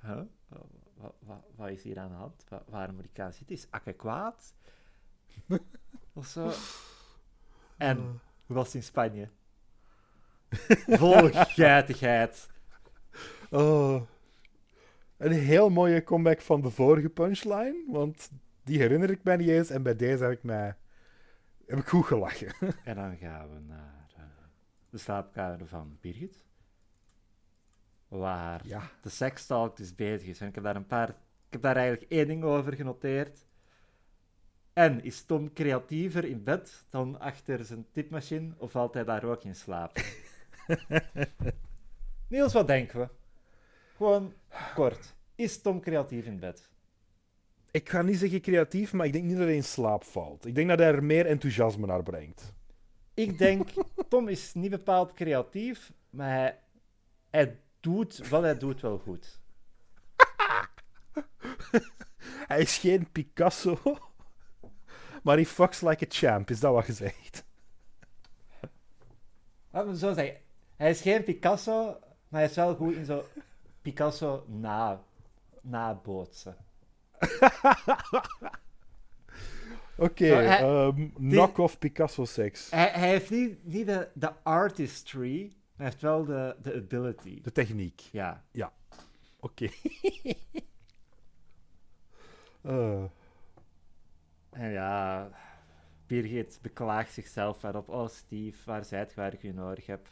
S1: huh? Wa- wa- wa- wat is hier aan de hand? Wa- waarom moet ik gaan zitten? Is Akke kwaad? of zo. En, hoe was het in Spanje? Vol geitigheid.
S2: Oh. Een heel mooie comeback van de vorige punchline, want die herinner ik mij niet eens en bij deze heb ik mij heb ik goed gelachen.
S1: En dan gaan we naar eh, de slaapkamer van Birgit. Waar
S2: Ja.
S1: de sekstalk dus bezig is. En ik heb daar een paar... Ik heb daar eigenlijk één ding over genoteerd. En is Tom creatiever in bed dan achter zijn tipmachine, of valt hij daar ook in slaap? Niels, wat denken we? Gewoon kort. Is Tom creatief in bed?
S2: Ik ga niet zeggen creatief, maar ik denk niet dat hij in slaap valt. Ik denk dat hij er meer enthousiasme naar brengt.
S1: Ik denk, Tom is niet bepaald creatief, maar hij, hij doet wat hij doet wel goed.
S2: Hij is geen Picasso, maar hij fucks like a champ, is dat wat je zegt?
S1: Laten we zo zeggen. Hij is geen Picasso, maar hij is wel goed in zo Picasso na, nabootsen.
S2: Oké,
S1: Zo, hij-
S2: ehm, knock-off Picasso seks.
S1: Hij, hij heeft niet, niet de, de artistry, maar hij heeft wel de, de ability.
S2: De techniek.
S1: Ja.
S2: Oké. Eh,
S1: En ja, Birgit beklaagt zichzelf erop. Oh, Steve, waar zijt je waar ik u nodig heb?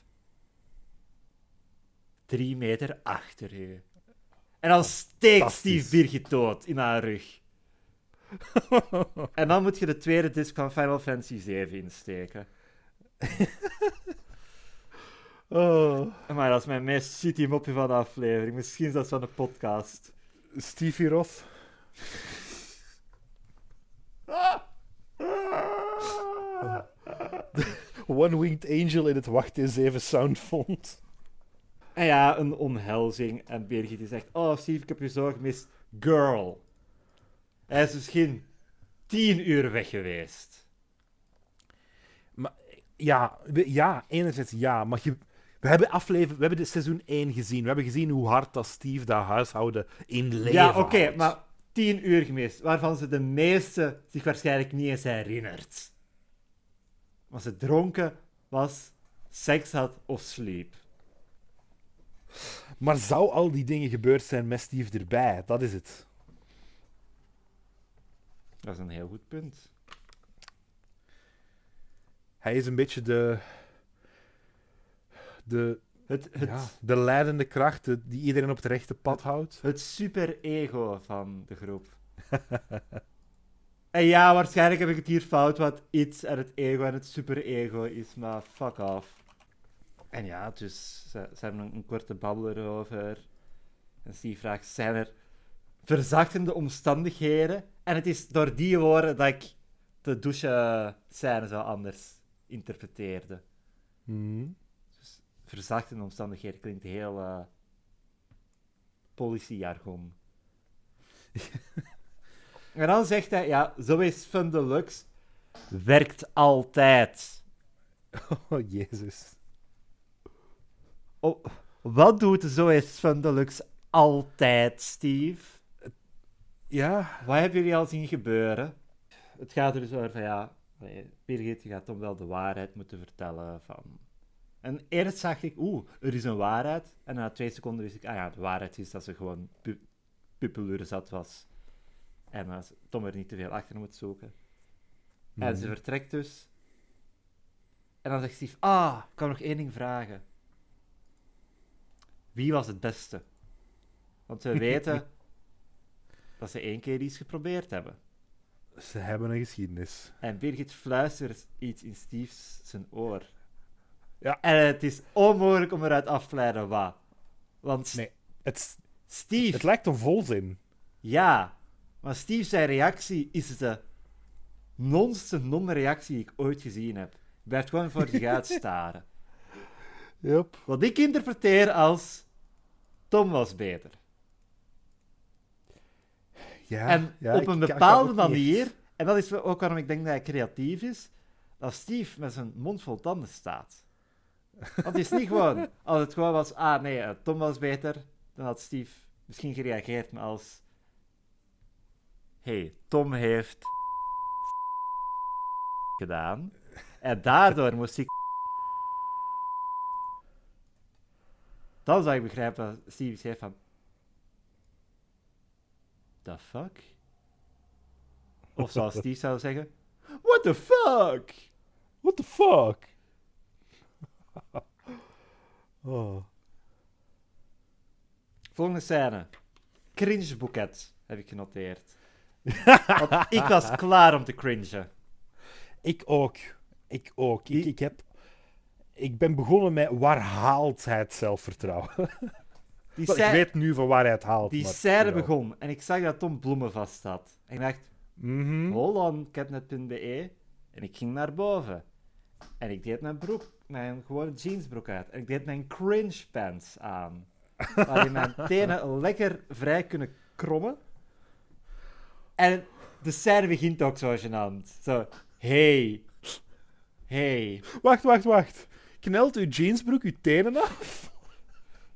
S1: Drie meter achter u. En dan steekt. Steve Birgit dood in haar rug. en dan moet je de tweede disc van Final Fantasy 7 insteken.
S2: oh,
S1: Maar dat is mijn meest shitty mopje van de aflevering. Misschien zelfs van de podcast.
S2: Stevie Roth. One-Winged Angel in het Wacht in 7 Soundfont.
S1: En ja, een omhelzing. En Birgit die zegt: Oh, Steve, ik heb je zo gemist. Girl. Hij is misschien tien uur weg geweest.
S2: Ja, we- ja, enerzijds ja, maar je, we hebben aflever, we hebben de seizoen 1 gezien. We hebben gezien hoe hard dat Steve dat huishouden in leven
S1: ja, oké, maar tien uur gemist. Waarvan ze de meeste zich waarschijnlijk niet eens herinnert. Was ze dronken was, seks had of sliep.
S2: Maar zou al die dingen gebeurd zijn met Steve erbij? Dat is het.
S1: Dat is een heel goed punt.
S2: Hij is een beetje de... De,
S1: Het, het,
S2: ja, de leidende kracht die iedereen op het rechte pad houdt.
S1: het super-ego van de groep. en ja, waarschijnlijk heb ik het hier fout wat iets en het ego en het super-ego is, maar fuck off. En ja, dus ze, ze hebben een, een korte babbel erover. En Steve vraagt, zijn er verzachtende omstandigheden? En het is door die woorden dat ik de douche-scène zo anders interpreteerde.
S2: Mhm.
S1: verzachtende omstandigheden klinkt heel eh politiejargon. en dan zegt hij, ja, zo is Fun Deluxe. Werkt altijd.
S2: Oh, jezus.
S1: Oh, wat doet Zo is Fun Deluxe altijd, Steve?
S2: Ja,
S1: Wat hebben jullie al zien gebeuren? Het gaat er dus over van, ja, Birgit, je gaat hem wel de waarheid moeten vertellen van... En eerst zag ik, oeh, er is een waarheid. En na twee seconden wist ik, ah ja, de waarheid is dat ze gewoon pu zat was. En dat Tom er niet te veel achter moet zoeken. En ze vertrekt dus. En dan zegt Steve, ah, ik kan nog één ding vragen. Wie was het beste? Want we weten dat ze één keer iets geprobeerd hebben.
S2: ze hebben een geschiedenis.
S1: En Birgit fluistert iets in Steve's zijn oor.
S2: Ja.
S1: En het is onmogelijk om eruit af te leiden wat. Want
S2: Nee. Het,
S1: Steve,
S2: het lijkt een volzin.
S1: ja. Maar Steve zijn reactie is de nonste non-reactie die ik ooit gezien heb. Hij blijft gewoon voor zich uitstaren.
S2: Yep.
S1: Wat ik interpreteer als... Tom was beter.
S2: Ja,
S1: en
S2: ja,
S1: op een bepaalde manier, en dat is ook waarom ik denk dat hij creatief is, dat Steve met zijn mond vol tanden staat. Want het is niet gewoon, als het gewoon was, ah nee, eh, Tom was beter, dan had Steve misschien gereageerd maar als, hey, Tom heeft gedaan, en daardoor moest ik dan zou ik begrijpen dat Steve zei van, the fuck? Of zoals Steve zou zeggen, what the fuck?
S2: What the fuck? oh.
S1: Volgende scène. Cringe boeket, heb ik genoteerd. Want ik was klaar om te cringen.
S2: Ik ook. Ik ook. Ik, ik, heb, ik ben begonnen met waar haalt hij het zelfvertrouwen?
S1: Die,
S2: ik weet nu van waar hij het haalt.
S1: die
S2: ja.
S1: begon en ik zag dat Tom bloemen vast had. En ik dacht, hold on, capnet.be. En ik ging naar boven. En ik deed mijn broek, mijn gewone jeansbroek uit. En ik deed mijn cringe pants aan. Waarin mijn tenen lekker vrij kunnen krommen. En de scène begint ook zo gênant. Zo, hey. Hey.
S2: Wacht, wacht, wacht. Knelt uw jeansbroek uw tenen af.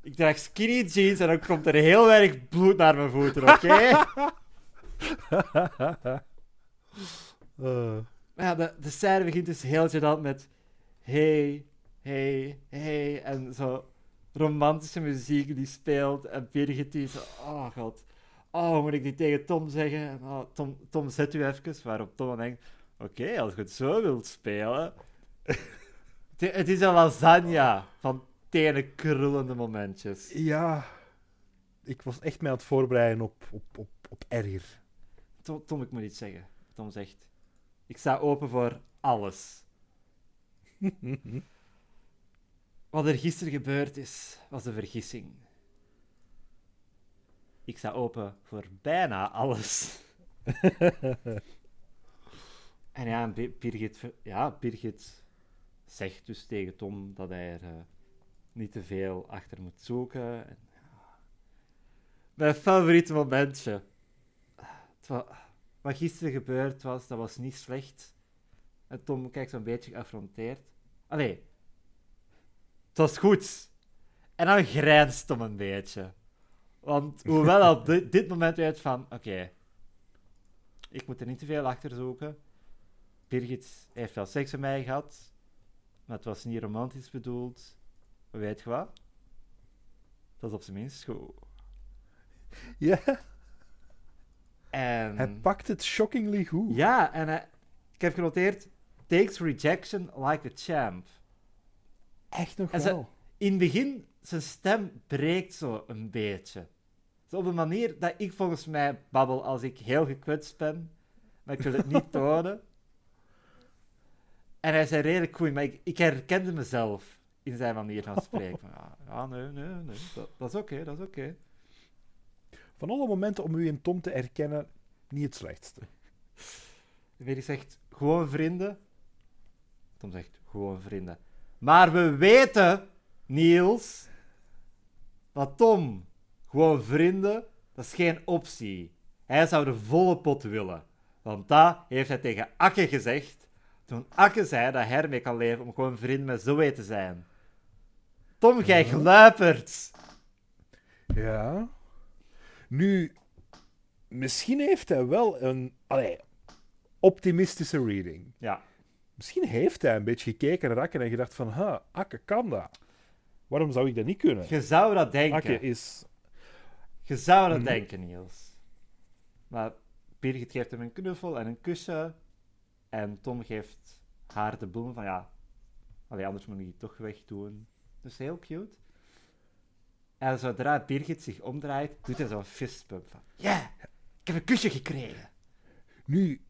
S1: Ik draag skinny jeans en dan komt er heel weinig bloed naar mijn voeten, oké?
S2: Eh,
S1: Maar ja, de, de scène begint dus heel gênant met... Hey, hey, hey. En zo romantische muziek die speelt. En Birgit die zo... Oh god. Oh, moet ik die tegen Tom zeggen? En, oh, Tom, Tom, zet u even. Waarop Tom dan denkt... Oké, als je het zo wilt spelen... het, is een lasagne van tenen krullende momentjes.
S2: ja, ik was echt mij aan het voorbereiden op, op, op, op erger.
S1: Tom, Tom, ik moet iets zeggen. Tom zegt... Ik sta open voor alles. Wat er gisteren gebeurd is, was een vergissing. Ik sta open voor bijna alles. en ja, Birgit, ja, Birgit zegt dus tegen Tom dat hij er eh, niet te veel achter moet zoeken. En, ja. Mijn favoriete momentje. Wa- wat gisteren gebeurd was, dat was niet slecht. En Tom kijkt zo'n beetje geaffronteerd. Allee, het was goed. En dan grijnst Tom een beetje. Want hoewel hij op dit, dit moment weet van, oké, ik moet er niet te veel achter zoeken. Birgit heeft wel seks met mij gehad, maar het was niet romantisch bedoeld. Weet je wat? Dat is op zijn minst goed.
S2: Ja,
S1: En...
S2: hij pakt het shockingly goed.
S1: Ja, en hij- ik heb genoteerd, takes rejection like a champ.
S2: Echt nog
S1: En ze-
S2: wel.
S1: In het begin, zijn stem breekt zo een beetje. Zo op een manier dat ik volgens mij babbel als ik heel gekwetst ben, maar ik wil het niet tonen. En hij zei redelijk goed, maar ik, ik herkende mezelf in zijn manier van spreken. Ja, ja, nee, nee, nee, dat, dat is oké, dat is oké.
S2: Van alle momenten om u in Tom te herkennen, niet het slechtste.
S1: Willy zegt, gewoon vrienden. Tom zegt, gewoon vrienden. Maar we weten, Niels, dat Tom, gewoon vrienden, dat is geen optie. Hij zou de volle pot willen. Want dat heeft hij tegen Akke gezegd, toen Akke zei dat hij ermee kan leven om gewoon vrienden met Zoe te zijn. Tom, jij gluipert!
S2: Ja. Nu, misschien heeft hij wel een allee, optimistische reading.
S1: Ja,
S2: Misschien heeft hij een beetje gekeken naar Akke en gedacht van, ha, Akke kan dat. Waarom zou ik dat niet kunnen?
S1: je zou dat denken.
S2: Akke is...
S1: Je zou dat
S2: Mhm.
S1: denken, Niels. Maar Birgit geeft hem een knuffel en een kusje. En Tom geeft haar de bloemen van ja. Allee, anders moet ik die toch wegdoen. Dus heel cute. En zodra Birgit zich omdraait, doet hij zo'n fistpump van ja, ik heb een kusje gekregen.
S2: Nu,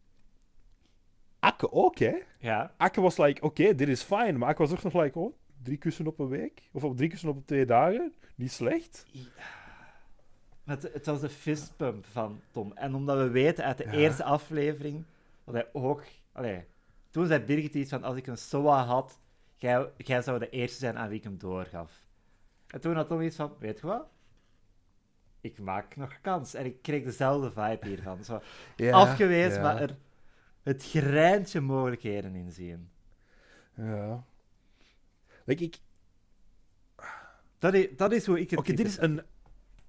S2: Akke ook, hè?
S1: Ja,
S2: Akke was like, oké, dit is fijn. Maar Akke was ook nog like, oh, drie kussen op een week? Of op drie kussen op twee dagen? Niet slecht.
S1: maar het, het was de fistpump van Tom. En omdat we weten uit de
S2: Ja.
S1: eerste aflevering dat hij ook. Allee, toen zei Birgit iets van: als ik een SOA had, jij, jij zou de eerste zijn aan wie ik hem doorgaf. En toen had Tom iets van: weet je wat? Ik maak nog kans. En ik kreeg dezelfde vibe hiervan. Zo afgewezen,
S2: ja.
S1: maar er het greintje mogelijkheden in zien.
S2: Ja. Like, ik,
S1: Dat is, dat is hoe ik het.
S2: Oké, dit is een.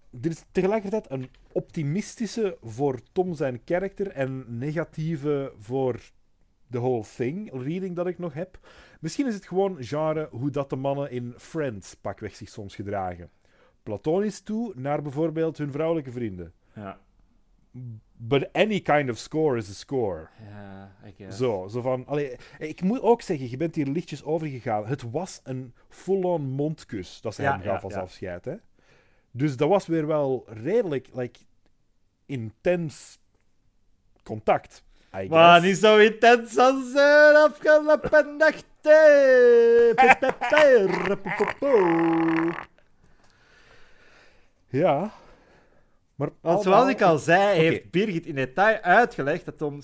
S2: Dit is tegelijkertijd een optimistische voor Tom zijn karakter en negatieve voor the whole thing reading dat ik nog heb. Misschien is het gewoon genre hoe dat de mannen in Friends pakweg zich soms gedragen. Platonisch toe naar bijvoorbeeld hun vrouwelijke vrienden.
S1: Ja,
S2: But any kind of score is a score.
S1: ja ik guess.
S2: Zo, zo van... Allee, ik moet ook zeggen, je bent hier lichtjes overgegaan. Het was een full-on mondkus dat ze
S1: Ja,
S2: hem gaf
S1: ja,
S2: als
S1: ja.
S2: afscheid. Hè? Dus dat was weer wel redelijk like, intens contact. I
S1: Maar niet zo intens als een afgelopen nacht.
S2: Ja. Maar
S1: Want zoals ik al zei, heeft Birgit in detail uitgelegd dat Tom...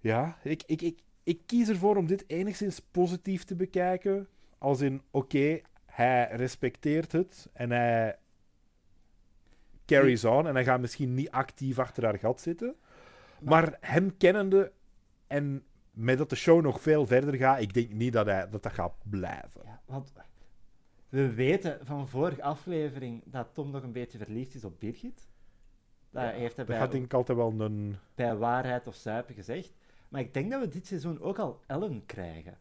S2: Ja, ik, ik, ik, ik kies ervoor om dit enigszins positief te bekijken. Als in, oké, hij respecteert het en hij carries on. En hij gaat misschien niet actief achter haar gat zitten. Maar hem kennende en met dat de show nog veel verder gaat, ik denk niet dat hij, dat, dat gaat blijven.
S1: Ja, want we weten van vorige aflevering dat Tom nog een beetje verliefd is op Birgit. Dat heeft hij
S2: Dat
S1: bij,
S2: gaat denk ik altijd wel een...
S1: bij waarheid of zuipen gezegd. Maar ik denk dat we dit seizoen ook al Ellen krijgen.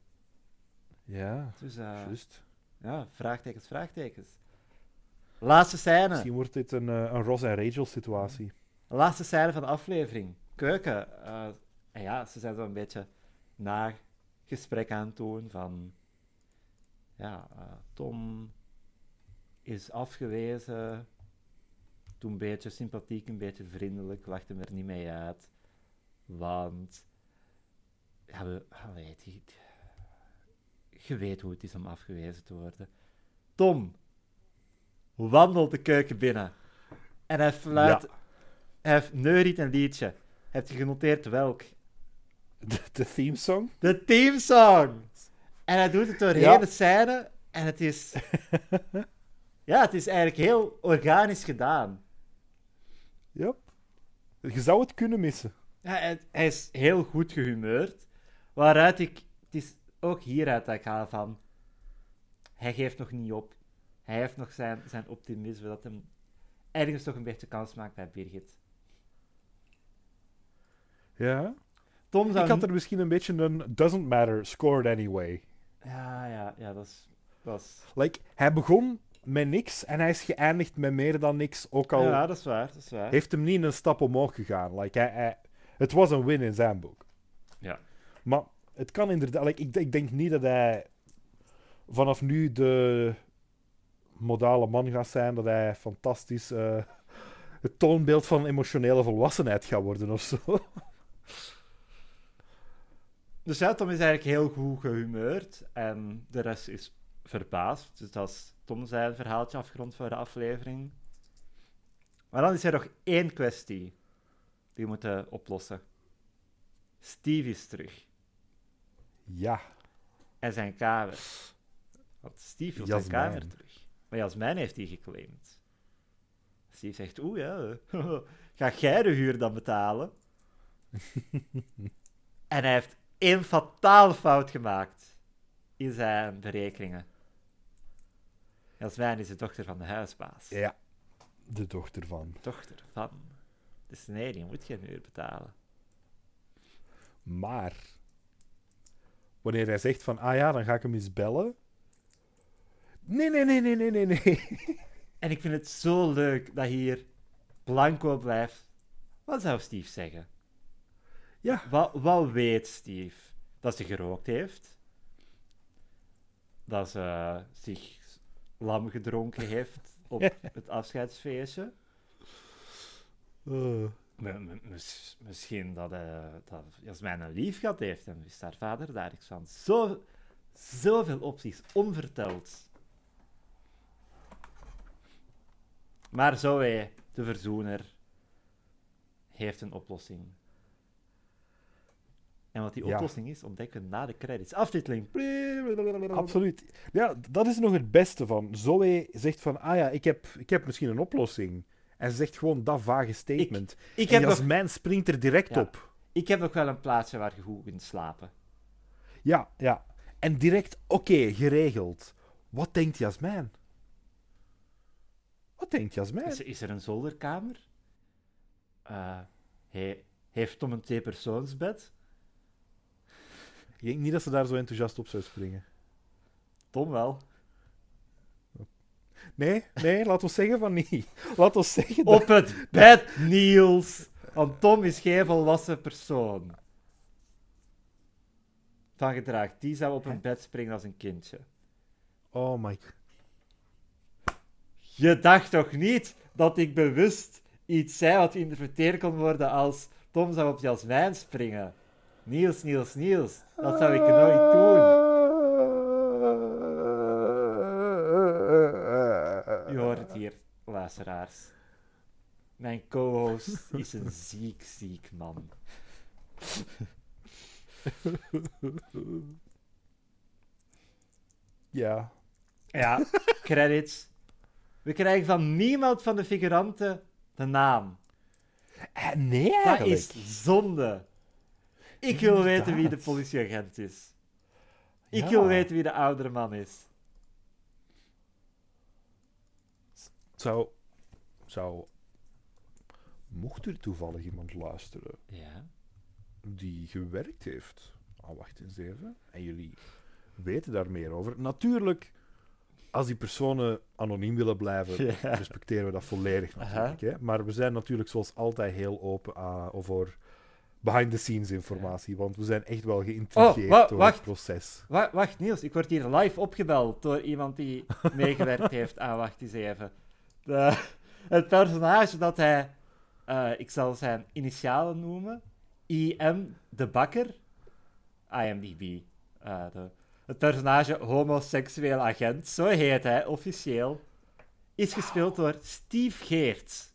S2: Ja,
S1: Dus eh,
S2: juist.
S1: ja, vraagtekens, vraagtekens. Laatste scène.
S2: Misschien wordt dit een, eh, een Ross en Rachel situatie.
S1: Laatste scène van de aflevering. Keuken. eh, en ja, ze zijn zo een beetje na gesprek aan het doen van... Ja, eh, Tom is afgewezen. Toen een beetje sympathiek, een beetje vriendelijk. Lacht hem er niet mee uit. Want... Ja, we, allee, die, je weet hoe het is om afgewezen te worden. Tom wandelt de keuken binnen. En hij fluit...
S2: Ja.
S1: Hij neuriet een liedje. Heb je genoteerd welk?
S2: De, de theme song?
S1: De teamsong! En hij doet het doorheen
S2: Ja.
S1: de scène. En het is... ja, het is eigenlijk heel organisch gedaan.
S2: Ja. Je zou het kunnen missen.
S1: Ja, hij, hij is heel goed gehumeurd. Waaruit ik... Het is ook hieruit dat ik haal van... Hij geeft nog niet op. Hij heeft nog zijn, zijn optimisme dat hem ergens toch een beetje kans maakt bij Birgit.
S2: Ja.
S1: Tom zou...
S2: Ik had er misschien een beetje een doesn't matter, scored anyway.
S1: Ja, ja, ja, dat is... Dat is...
S2: Like, hij begon met niks en hij is geëindigd met meer dan niks. Ook al
S1: Ja, dat is waar, dat is waar.
S2: heeft hem niet een stap omhoog gegaan. Like, hij, hij- het was een win in zijn boek.
S1: Ja.
S2: Maar het kan inderdaad... Like, ik, ik denk niet dat hij vanaf nu de modale man gaat zijn. Dat hij fantastisch eh, het toonbeeld van emotionele volwassenheid gaat worden of zo.
S1: Dus ja, Tom is eigenlijk heel goed gehumeurd en de rest is verbaasd. Dus dat is Tom zijn verhaaltje afgerond voor de aflevering. Maar dan is er nog één kwestie die we moeten oplossen. Steve is terug.
S2: Ja.
S1: En zijn kamer. Want Steve wil zijn kamer terug. Maar Jasmijn heeft die geclaimd. Steve zegt, oeh ja, ga jij de huur dan betalen? en hij heeft één fatale fout gemaakt in zijn berekeningen. Jasmijn is de dochter van de huisbaas.
S2: Ja. De dochter van.
S1: Dochter van. Dus nee, die moet geen huur betalen.
S2: Maar wanneer hij zegt van, ah ja, dan ga ik hem eens bellen. Nee, nee, nee, nee, nee, nee, nee.
S1: En ik vind het zo leuk dat hier blanco blijft. Wat zou Steve zeggen?
S2: Ja.
S1: Wat, wat weet Steve? Dat ze gerookt heeft. Dat ze zich lam gedronken heeft op het afscheidsfeestje.
S2: Eh,
S1: misschien dat, eh dat Jasmijn een lief gehad heeft en wist haar vader daar iets van. Zo, zoveel opties, onverteld. Maar Zoe, de verzoener, heeft een oplossing. En wat die
S2: Ja.
S1: oplossing is, ontdekken we na de credits. Aftiteling.
S2: absoluut. Ja, dat is nog het beste van. Zoe zegt van, ah ja, ik heb, ik heb misschien een oplossing. En ze zegt gewoon dat vage statement.
S1: Ik
S2: en
S1: heb, nog,
S2: springt er direct
S1: Ja.
S2: op.
S1: ik heb nog wel een plaatsje waar je goed kunt slapen.
S2: Ja, ja. En direct, oké, geregeld. Wat denkt Jasmijn? Wat denkt Jasmijn?
S1: Is, is er een zolderkamer? He- heeft Tom een tweepersoonsbed?
S2: Ik denk niet dat ze daar zo enthousiast op zou springen.
S1: Tom wel.
S2: Nee, nee, laat ons zeggen van niet. Laat ons zeggen dat...
S1: Op het bed, Niels! Want Tom is geen volwassen persoon. Van gedrag. Die zou op een bed springen als een kindje.
S2: Oh my...
S1: Je dacht toch niet dat ik bewust iets zei wat geïnterpreteerd kon worden als Tom zou op Jasmijn springen? Niels, Niels, Niels. Dat zou ik nooit doen. Je hoort het hier, luisteraars. Mijn co-host is een ziek, ziek man.
S2: Ja.
S1: Ja, credits. We krijgen van niemand van de figuranten de naam.
S2: Eh, nee,
S1: Dat
S2: eigenlijk.
S1: is zonde. Ik wil weten wie de politieagent is. Ik
S2: Ja.
S1: wil weten wie de oudere man is.
S2: Zou, zou, mocht er toevallig iemand luisteren
S1: Ja.
S2: die gewerkt heeft. Ah, wacht eens even. En jullie weten daar meer over. Natuurlijk, als die personen anoniem willen blijven,
S1: Ja.
S2: respecteren we dat volledig natuurlijk. Hè? Maar we zijn natuurlijk zoals altijd heel open aan, voor behind-the-scenes informatie. Want we zijn echt wel geïntrigeerd
S1: Oh, wa-
S2: door
S1: wacht.
S2: het proces.
S1: Wa- wacht, Niels, ik word hier live opgebeld door iemand die meegewerkt heeft aan Wacht eens even. De, het personage dat hij, eh, ik zal zijn initialen noemen, I.M. de Bakker, IMDb. eh, de, het personage homoseksueel agent, zo heet hij officieel, is gespeeld door Steve Geerts.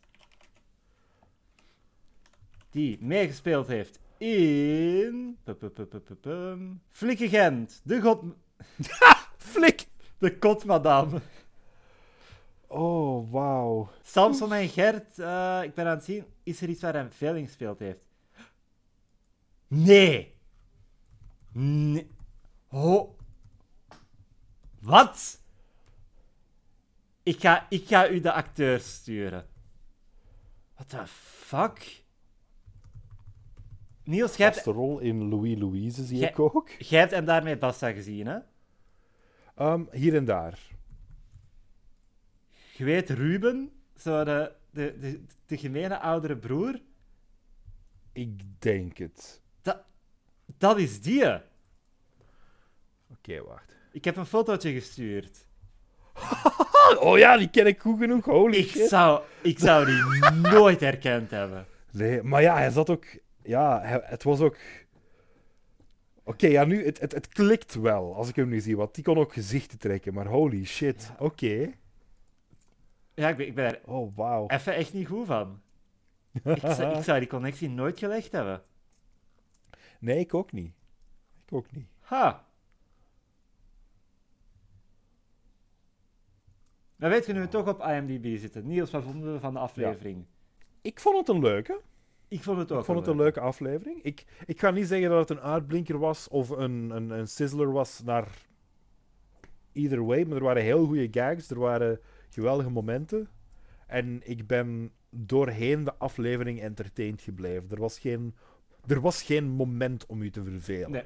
S1: Die meegespeeld heeft in... Flikke Gent, de, god,
S2: Flik!
S1: de kotmadam.
S2: Oh, wauw.
S1: Samson en Gert, eh, ik ben aan het zien, is er iets waar hij veel in gespeeld heeft? Nee! Nee. Ho. Wat? Ik ga, ik ga u de acteurs sturen. What the fuck? Niels, jij hebt,
S2: Vaste rol in Louis Louise zie
S1: Jij-
S2: ik ook.
S1: jij hebt en daarmee Basta gezien, hè?
S2: Ehm, hier en daar.
S1: Je weet Ruben, zo de, de, de, de gemene oudere broer,
S2: Ik denk het.
S1: dat is die.
S2: Oké, wacht.
S1: Ik heb een fotootje gestuurd.
S2: Oh ja, die ken ik goed genoeg. Holy
S1: Ik
S2: shit.
S1: zou, ik zou die nooit herkend hebben.
S2: Nee, maar ja, hij zat ook... Ja, hij- het was ook... Oké, ja, nu... Het, het, het klikt wel, als ik hem nu zie. Want die kon ook gezichten trekken. Maar holy shit. Oké.
S1: Ja, ik ben, ik ben er
S2: Oh, wauw.
S1: even echt niet goed van. Ik zou, ik zou die connectie nooit gelegd hebben.
S2: Nee, ik ook niet. Ik ook niet.
S1: Ha. Maar weet je nu we toch op IMDb zitten? Niels, wat vonden we van de aflevering?
S2: Ik vond het een leuke.
S1: Ik vond het ook
S2: Ik vond het een leuke aflevering. Ik, ik ga niet zeggen dat het een uitblinker was of een, een, een sizzler was naar either way, maar er waren heel goede gags, er waren geweldige momenten. En ik ben doorheen de aflevering entertained gebleven. Er was geen, er was geen moment om u te vervelen.
S1: Nee.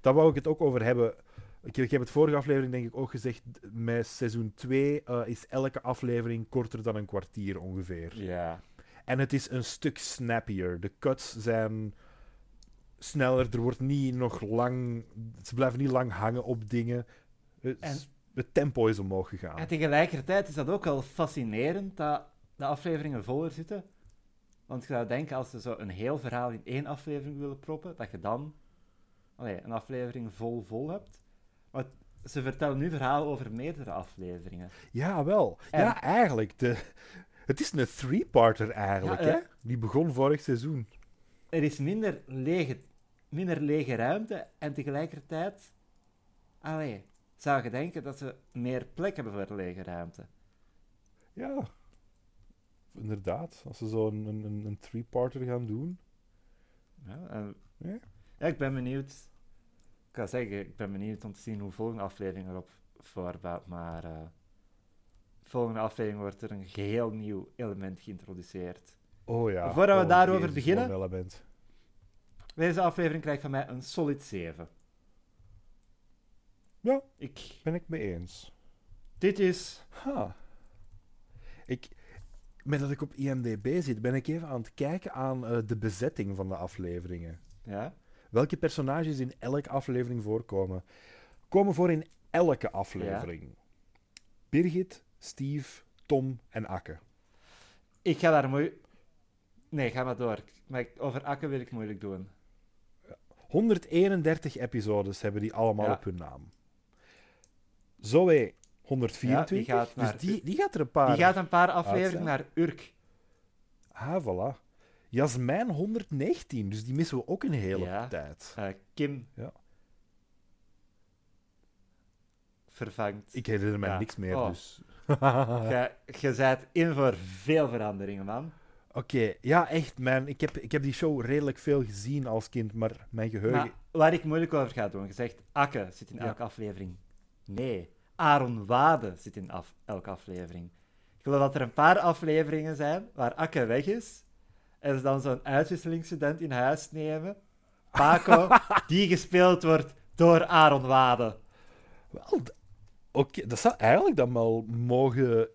S2: Daar wou ik het ook over hebben. Ik heb, ik heb het vorige aflevering denk ik ook gezegd. Met seizoen 2 eh, is elke aflevering korter dan een kwartier ongeveer.
S1: Ja.
S2: En het is een stuk snappier. De cuts zijn sneller. Er wordt niet nog lang. Ze blijven niet lang hangen op dingen. Het,
S1: En-
S2: het tempo is omhoog gegaan.
S1: En tegelijkertijd is dat ook wel fascinerend dat de afleveringen voller zitten. Want je zou denken, als ze zo een heel verhaal in één aflevering willen proppen, dat je dan allee, een aflevering vol vol hebt. Ze vertellen nu verhalen over meerdere afleveringen.
S2: Ja, wel.
S1: En-
S2: Ja, eigenlijk. De, het is een three-parter eigenlijk.
S1: Ja,
S2: hè?
S1: eh.
S2: Die begon vorig seizoen.
S1: Er is minder lege, minder lege ruimte en tegelijkertijd... Allee, zou je denken dat ze meer plek hebben voor lege ruimte.
S2: Ja. Inderdaad. Als ze zo'n een, een, een three-parter gaan doen.
S1: Ja, en-
S2: Ja.
S1: ja, ik ben benieuwd. Ik kan zeggen, ik ben benieuwd om te zien hoe volgende aflevering erop voorbouwt. Maar eh volgende aflevering wordt er een geheel nieuw element geïntroduceerd.
S2: Oh ja.
S1: Voordat we
S2: Oh,
S1: daarover
S2: Jezus,
S1: beginnen-
S2: element.
S1: Deze aflevering krijgt van mij een solid 7.
S2: Ja.
S1: Ik,
S2: Ben ik mee eens.
S1: dit is...
S2: Ha. Ik, met dat ik op IMDb zit, ben ik even aan het kijken aan eh, de bezetting van de afleveringen.
S1: Ja?
S2: Welke personages in elke aflevering voorkomen? Komen voor in elke aflevering. Birgit, Steve, Tom en Akke.
S1: Ik ga daar moeilijk... Nee, ga maar door. Maar over Akke wil ik moeilijk doen.
S2: 131 episodes hebben die allemaal
S1: Ja.
S2: op hun naam. Zoe 124.
S1: Ja, die gaat naar-
S2: dus die, die gaat er een paar.
S1: Die gaat een paar afleveringen naar Urk.
S2: Ah, voilà. Jasmijn 119, dus die missen we ook een hele
S1: Ja.
S2: tijd.
S1: Eh, Kim
S2: Ja.
S1: vervangt.
S2: Ik herinner mij
S1: Ja.
S2: niks meer,
S1: Oh.
S2: dus...
S1: Je, bent in voor veel veranderingen, man.
S2: Oké, ja, echt, man. Ik heb, ik heb die show redelijk veel gezien als kind, maar mijn geheugen...
S1: Maar waar ik moeilijk over ga doen, je zegt Akke zit in elke aflevering. Nee, Aaron Wade zit in af- elke aflevering. Ik geloof dat er een paar afleveringen zijn waar Akke weg is en ze dan zo'n uitwisselingsstudent in huis nemen. Paco, die gespeeld wordt door Aaron Wade.
S2: Wel, oké, dat zou eigenlijk dan wel mogen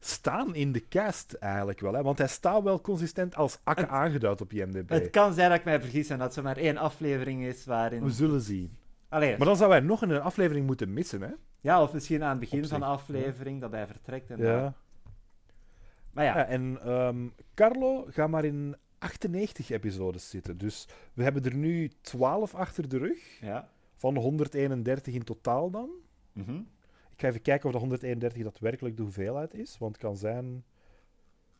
S2: staan in de cast, eigenlijk wel. Hè? Want hij staat wel consistent als Akke aangeduid op IMDb.
S1: Het kan zijn dat ik mij vergis en dat er maar één aflevering is waarin...
S2: We zullen zien.
S1: Allee,
S2: Maar dan zou hij nog een aflevering moeten missen, hè?
S1: ja, of misschien aan het begin van de aflevering dat hij vertrekt. En
S2: Ja.
S1: Maar ja,
S2: Ja, en ehm, Carlo gaat maar in 98 episodes zitten. Dus we hebben er nu 12 achter de rug.
S1: ja.
S2: Van 131 in totaal dan.
S1: Mhm.
S2: Ik ga even kijken of de 131 daadwerkelijk de hoeveelheid is. Want het kan zijn...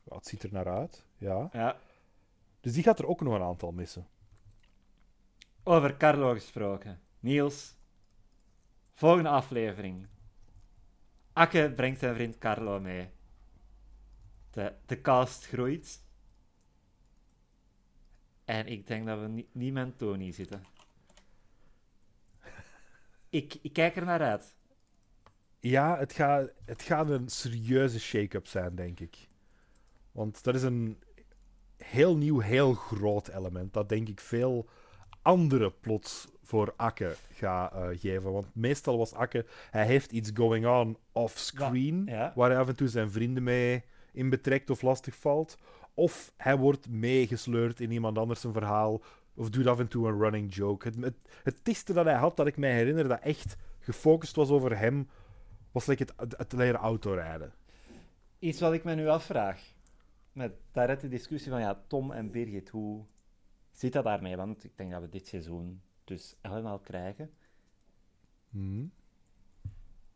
S2: Ja, het ziet er naar uit. Ja.
S1: ja.
S2: Dus die gaat er ook nog een aantal missen.
S1: Over Carlo gesproken. Niels. Volgende aflevering. Akke brengt zijn vriend Carlo mee. De, de cast groeit. En ik denk dat we ni- niet met Tony zitten. Ik, ik kijk er naar uit.
S2: Ja, het gaat, het gaat een serieuze shake-up zijn, denk ik. Want dat is een heel nieuw, heel groot element. Dat denk ik veel andere plots voor Akke gaat eh, geven. Want meestal was Akke, hij heeft iets going on off-screen,
S1: Ja.
S2: waar hij af en toe zijn vrienden mee in betrekt of lastig valt. Of hij wordt meegesleurd in iemand anders zijn verhaal, of doet af en toe een running joke. Het, het, het tiste dat hij had, dat ik mij herinner, dat echt gefocust was over hem, was like het, het, leren autorijden.
S1: Iets wat ik me nu afvraag. Met daarnet de discussie van ja, Tom en Birgit, hoe zit dat daarmee? Want ik denk dat we dit seizoen dus allemaal krijgen.
S2: Mhm.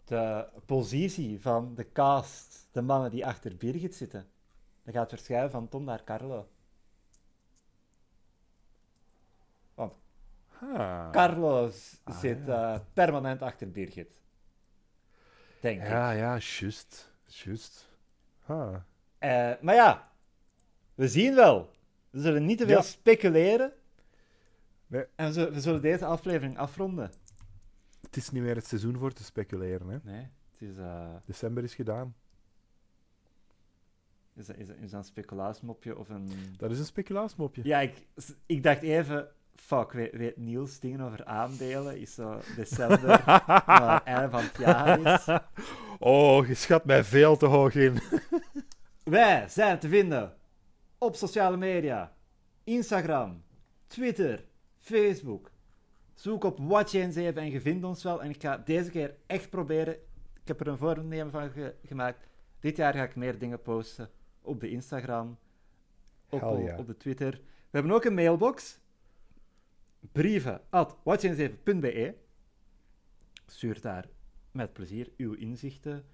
S1: De positie van de cast, de mannen die achter Birgit zitten, dat gaat verschuiven van Tom naar Carlo. Want
S2: Ah.
S1: Carlo
S2: Ah,
S1: zit
S2: ja.
S1: eh, permanent achter Birgit. Denk ik.
S2: Ja, ja, juist. Juist. Ah.
S1: Eh, maar ja, we zien wel. We zullen niet te veel
S2: Ja.
S1: speculeren.
S2: Nee.
S1: En we, we zullen deze aflevering afronden.
S2: Het is niet meer het seizoen voor te speculeren. Hè.
S1: Nee, het is, eh,
S2: December is gedaan.
S1: is, dat- is, dat- is dat een speculatiemopje of een...
S2: Dat is een speculatiemopje.
S1: Ja, ik, ik dacht even... Fuck, weet, weet Niels dingen over aandelen? Is zo december, maar einde van het jaar is.
S2: Oh, je schat mij veel te hoog in.
S1: Wij zijn te vinden op sociale media. Instagram, Twitter, Facebook. Zoek op Watch 7 en je vindt ons wel. En ik ga deze keer echt proberen. Ik heb er een voornemen van ge- gemaakt. Dit jaar ga ik meer dingen posten op de Instagram, op,
S2: yeah.
S1: op de Twitter. We hebben ook een mailbox. Brieven at watch7.be. Stuur daar met plezier uw inzichten,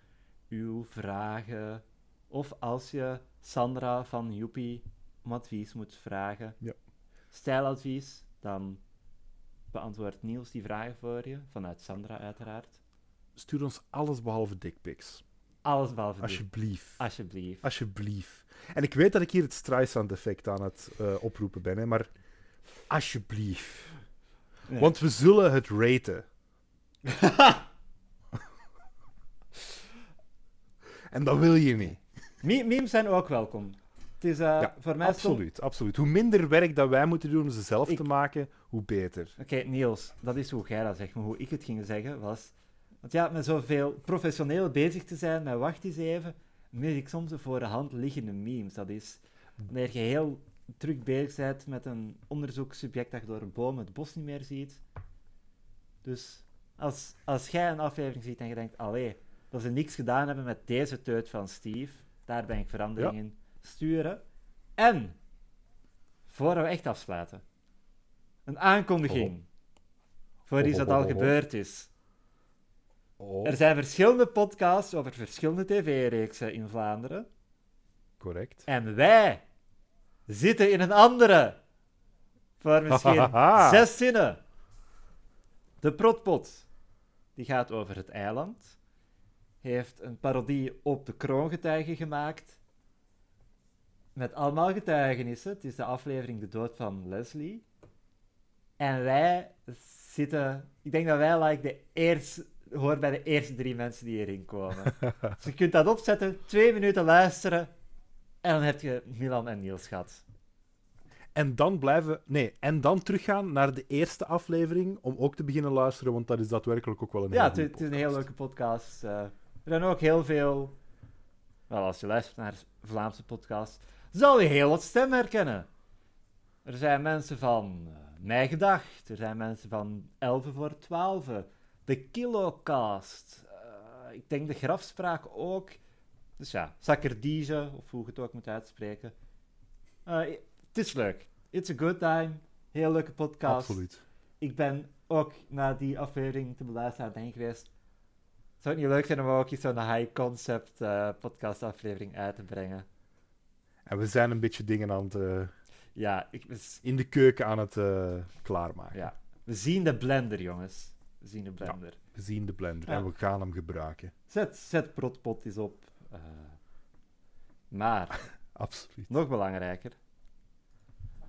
S1: uw vragen. Of als je Sandra van Joepie om advies moet vragen,
S2: Ja.
S1: stijladvies, dan beantwoordt Niels die vragen voor je, vanuit Sandra uiteraard.
S2: Stuur ons alles behalve dickpics.
S1: Alles behalve.
S2: Alsjeblieft.
S1: Alsjeblieft.
S2: Alsjeblieft. En ik weet dat ik hier het Streisand-effect aan het eh, oproepen ben, hè, maar alsjeblieft.
S1: Nee.
S2: Want we zullen het raten. en dat wil je niet.
S1: Me- memes zijn ook welkom. Het is eh,
S2: Ja,
S1: voor mij
S2: Absoluut, absoluut. Hoe minder werk dat wij moeten doen om ze zelf
S1: Ik-
S2: te maken, hoe beter.
S1: Oké, Niels, dat is hoe jij dat zegt. Maar hoe ik het ging zeggen was... Want ja, met zoveel professioneel bezig te zijn, met wacht eens even, mis ik soms de voor de hand liggende memes. Dat is wanneer je heel druk bezig bent met een onderzoekssubject dat je door een boom het bos niet meer ziet. Dus als, als jij een aflevering ziet en je denkt, allee, dat ze niks gedaan hebben met deze teut van Steve, daar ben ik verandering
S2: Ja.
S1: in sturen. En, voordat we echt afsluiten, een aankondiging voor iets dat al gebeurd is.
S2: Oh,
S1: Er zijn verschillende podcasts over verschillende tv-reeksen in Vlaanderen.
S2: correct.
S1: En wij zitten in een andere. Voor misschien zes zinnen. De Protpot. Die gaat over het eiland. Heeft een parodie op de kroongetuigen gemaakt. met allemaal getuigenissen. Het is de aflevering De Dood van Leslie. En wij zitten... Ik denk dat wij like, de eerste, horen bij de eerste drie mensen die hierin komen. dus je kunt dat opzetten, twee minuten luisteren... En dan heb je Milan en Niels gehad.
S2: En dan blijven... Nee, en dan teruggaan naar de eerste aflevering om ook te beginnen luisteren, want dat is daadwerkelijk ook wel een
S1: Ja,
S2: hele
S1: het, is een heel leuke podcast. eh. er zijn ook heel veel... Wel, als je luistert naar Vlaamse podcasts, zal je heel wat stemmen herkennen. Er zijn mensen van Mij Gedacht, er zijn mensen van 11 voor 12, de Kilocast, eh, ik denk de Grafspraak ook. Dus ja, Sakkerdiege, of hoe je het ook moet uitspreken. Eh, het is leuk. It's a good time. Heel leuke podcast
S2: Absoluut.
S1: ik ben ook na die aflevering te beluisteren aan het denken geweest. Zou het niet leuk zijn om ook eens zo'n high-concept eh podcast-aflevering uit te brengen?
S2: En we zijn een beetje dingen aan het...
S1: Ja, ik, we, s-
S2: in de keuken aan het eh, klaarmaken.
S1: ja, we zien de blender, jongens. We zien de blender.
S2: We zien de blender
S1: Ja.
S2: en we gaan hem gebruiken.
S1: Zet, zet protpot eens op. eh. maar,
S2: Absoluut.
S1: nog belangrijker.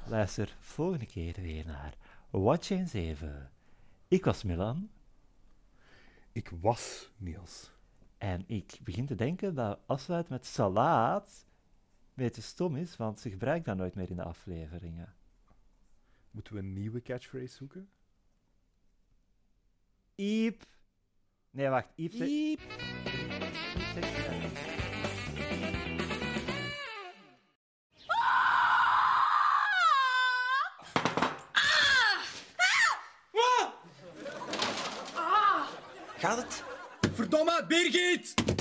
S1: Luister volgende keer weer naar Watch eens even. Ik was Milan.
S2: Ik was Niels.
S1: En ik begin te denken dat afsluit met salaat beetje stom is, want ze gebruikt dat nooit meer in de afleveringen.
S2: Moeten we een nieuwe catchphrase zoeken?
S1: Iep. Nee, wacht. Iep. Iep.
S4: Gaat het?
S5: Verdomme, Birgit!